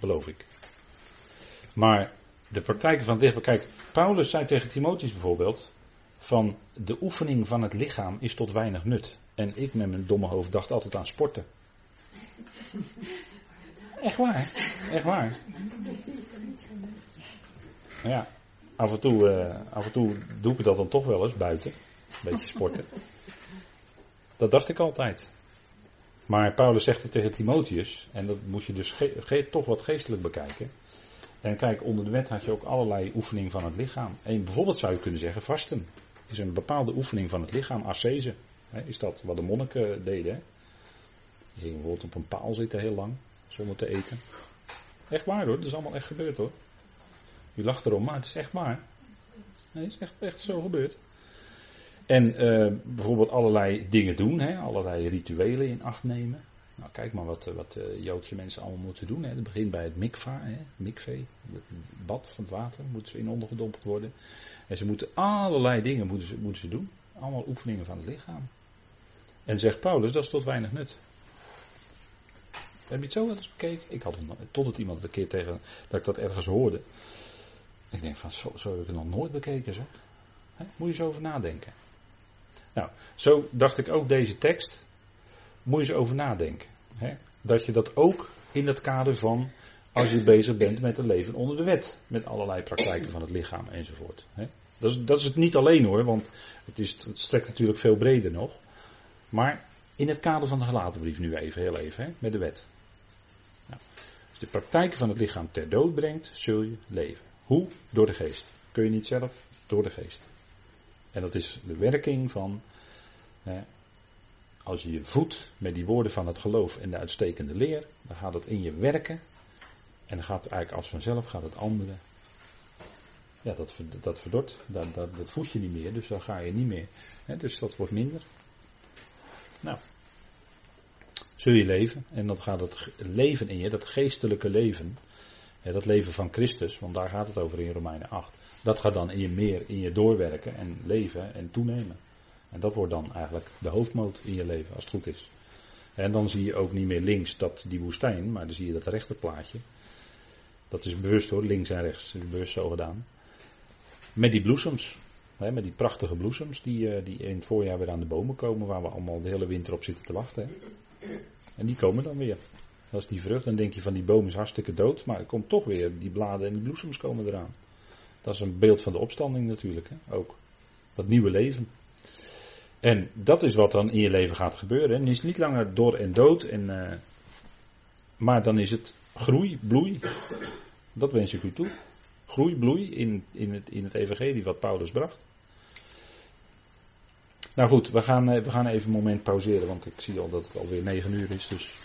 Beloof ik. Maar de praktijken van lichaam. Kijk, Paulus zei tegen Timotheus bijvoorbeeld. Van de oefening van het lichaam is tot weinig nut. En ik met mijn domme hoofd dacht altijd aan sporten. [LAUGHS] Echt waar. Echt waar. Ja, af en, toe, uh, af en toe doe ik dat dan toch wel eens buiten. Een beetje sporten. Dat dacht ik altijd. Maar Paulus zegt het tegen Timotheus. En dat moet je dus toch wat geestelijk bekijken. En kijk, onder de wet had je ook allerlei oefeningen van het lichaam. En bijvoorbeeld zou je kunnen zeggen, vasten. Is een bepaalde oefening van het lichaam, ascese. Is dat wat de monniken deden? Hè? Die gingen bijvoorbeeld op een paal zitten heel lang zonder te eten. Echt waar hoor, dat is allemaal echt gebeurd hoor. U lacht erom, maar het is echt waar. Nee, het is echt, echt zo gebeurd. En uh, bijvoorbeeld allerlei dingen doen, hè, allerlei rituelen in acht nemen. Nou, kijk maar wat, wat uh, Joodse mensen allemaal moeten doen. Hè. Het begint bij het mikva, hè, mikvee, het bad van het water, moeten ze in ondergedompeld worden. En ze moeten allerlei dingen moeten ze, moeten ze doen. Allemaal oefeningen van het lichaam. En zegt Paulus, dat is tot weinig nut. Heb je het zo wel eens bekeken? Ik had het, totdat iemand een keer tegen, dat ik dat ergens hoorde. Ik denk van, zo, zo heb ik het nog nooit bekeken zeg. Moet je zo over nadenken. Nou, zo dacht ik ook deze tekst. Moet je eens over nadenken. dat je dat ook in het kader van als je bezig bent met een leven onder de wet. Met allerlei praktijken van het lichaam enzovoort. Dat, is, dat is het niet alleen hoor, want het, is, het strekt natuurlijk veel breder nog. Maar in het kader van de gelaten brief nu even, heel even, hè, met de wet. Nou, als de praktijken van het lichaam ter dood brengt, zul je leven. Hoe? Door de geest. Kun je niet zelf? Door de geest. En dat is de werking van, hè, als je je voedt met die woorden van het geloof en de uitstekende leer, dan gaat het in je werken. En dan gaat eigenlijk als vanzelf gaat het andere. Ja, dat, dat verdort. Dat, dat, dat voed je niet meer, dus dan ga je niet meer. Hè, dus dat wordt minder. Nou, zul je leven. En dan gaat het leven in je, dat geestelijke leven. Dat leven van Christus, want daar gaat het over in Romeinen 8. Dat gaat dan in je meer in je doorwerken en leven en toenemen. En dat wordt dan eigenlijk de hoofdmoot in je leven, als het goed is. En dan zie je ook niet meer links dat die woestijn, maar dan zie je dat rechterplaatje. Dat is bewust hoor, links en rechts, bewust zo gedaan. Met die bloesems, hè, met die prachtige bloesems die, eh, die in het voorjaar weer aan de bomen komen, waar we allemaal de hele winter op zitten te wachten. Hè. En die komen dan weer. Dat is die vrucht, dan denk je van die boom is hartstikke dood, maar er komt toch weer, die bladen en die bloesems komen eraan. Dat is een beeld van de opstanding natuurlijk, hè, ook. Dat nieuwe leven. En dat is wat dan in je leven gaat gebeuren. En het is niet langer door en dood, en, uh, maar dan is het groei, bloei. Dat wens ik u toe. Groei, bloei in, in, het, in het evangelie wat Paulus bracht. Nou goed, we gaan, eh, we gaan even een moment pauzeren, want ik zie al dat het alweer negen uur is. Dus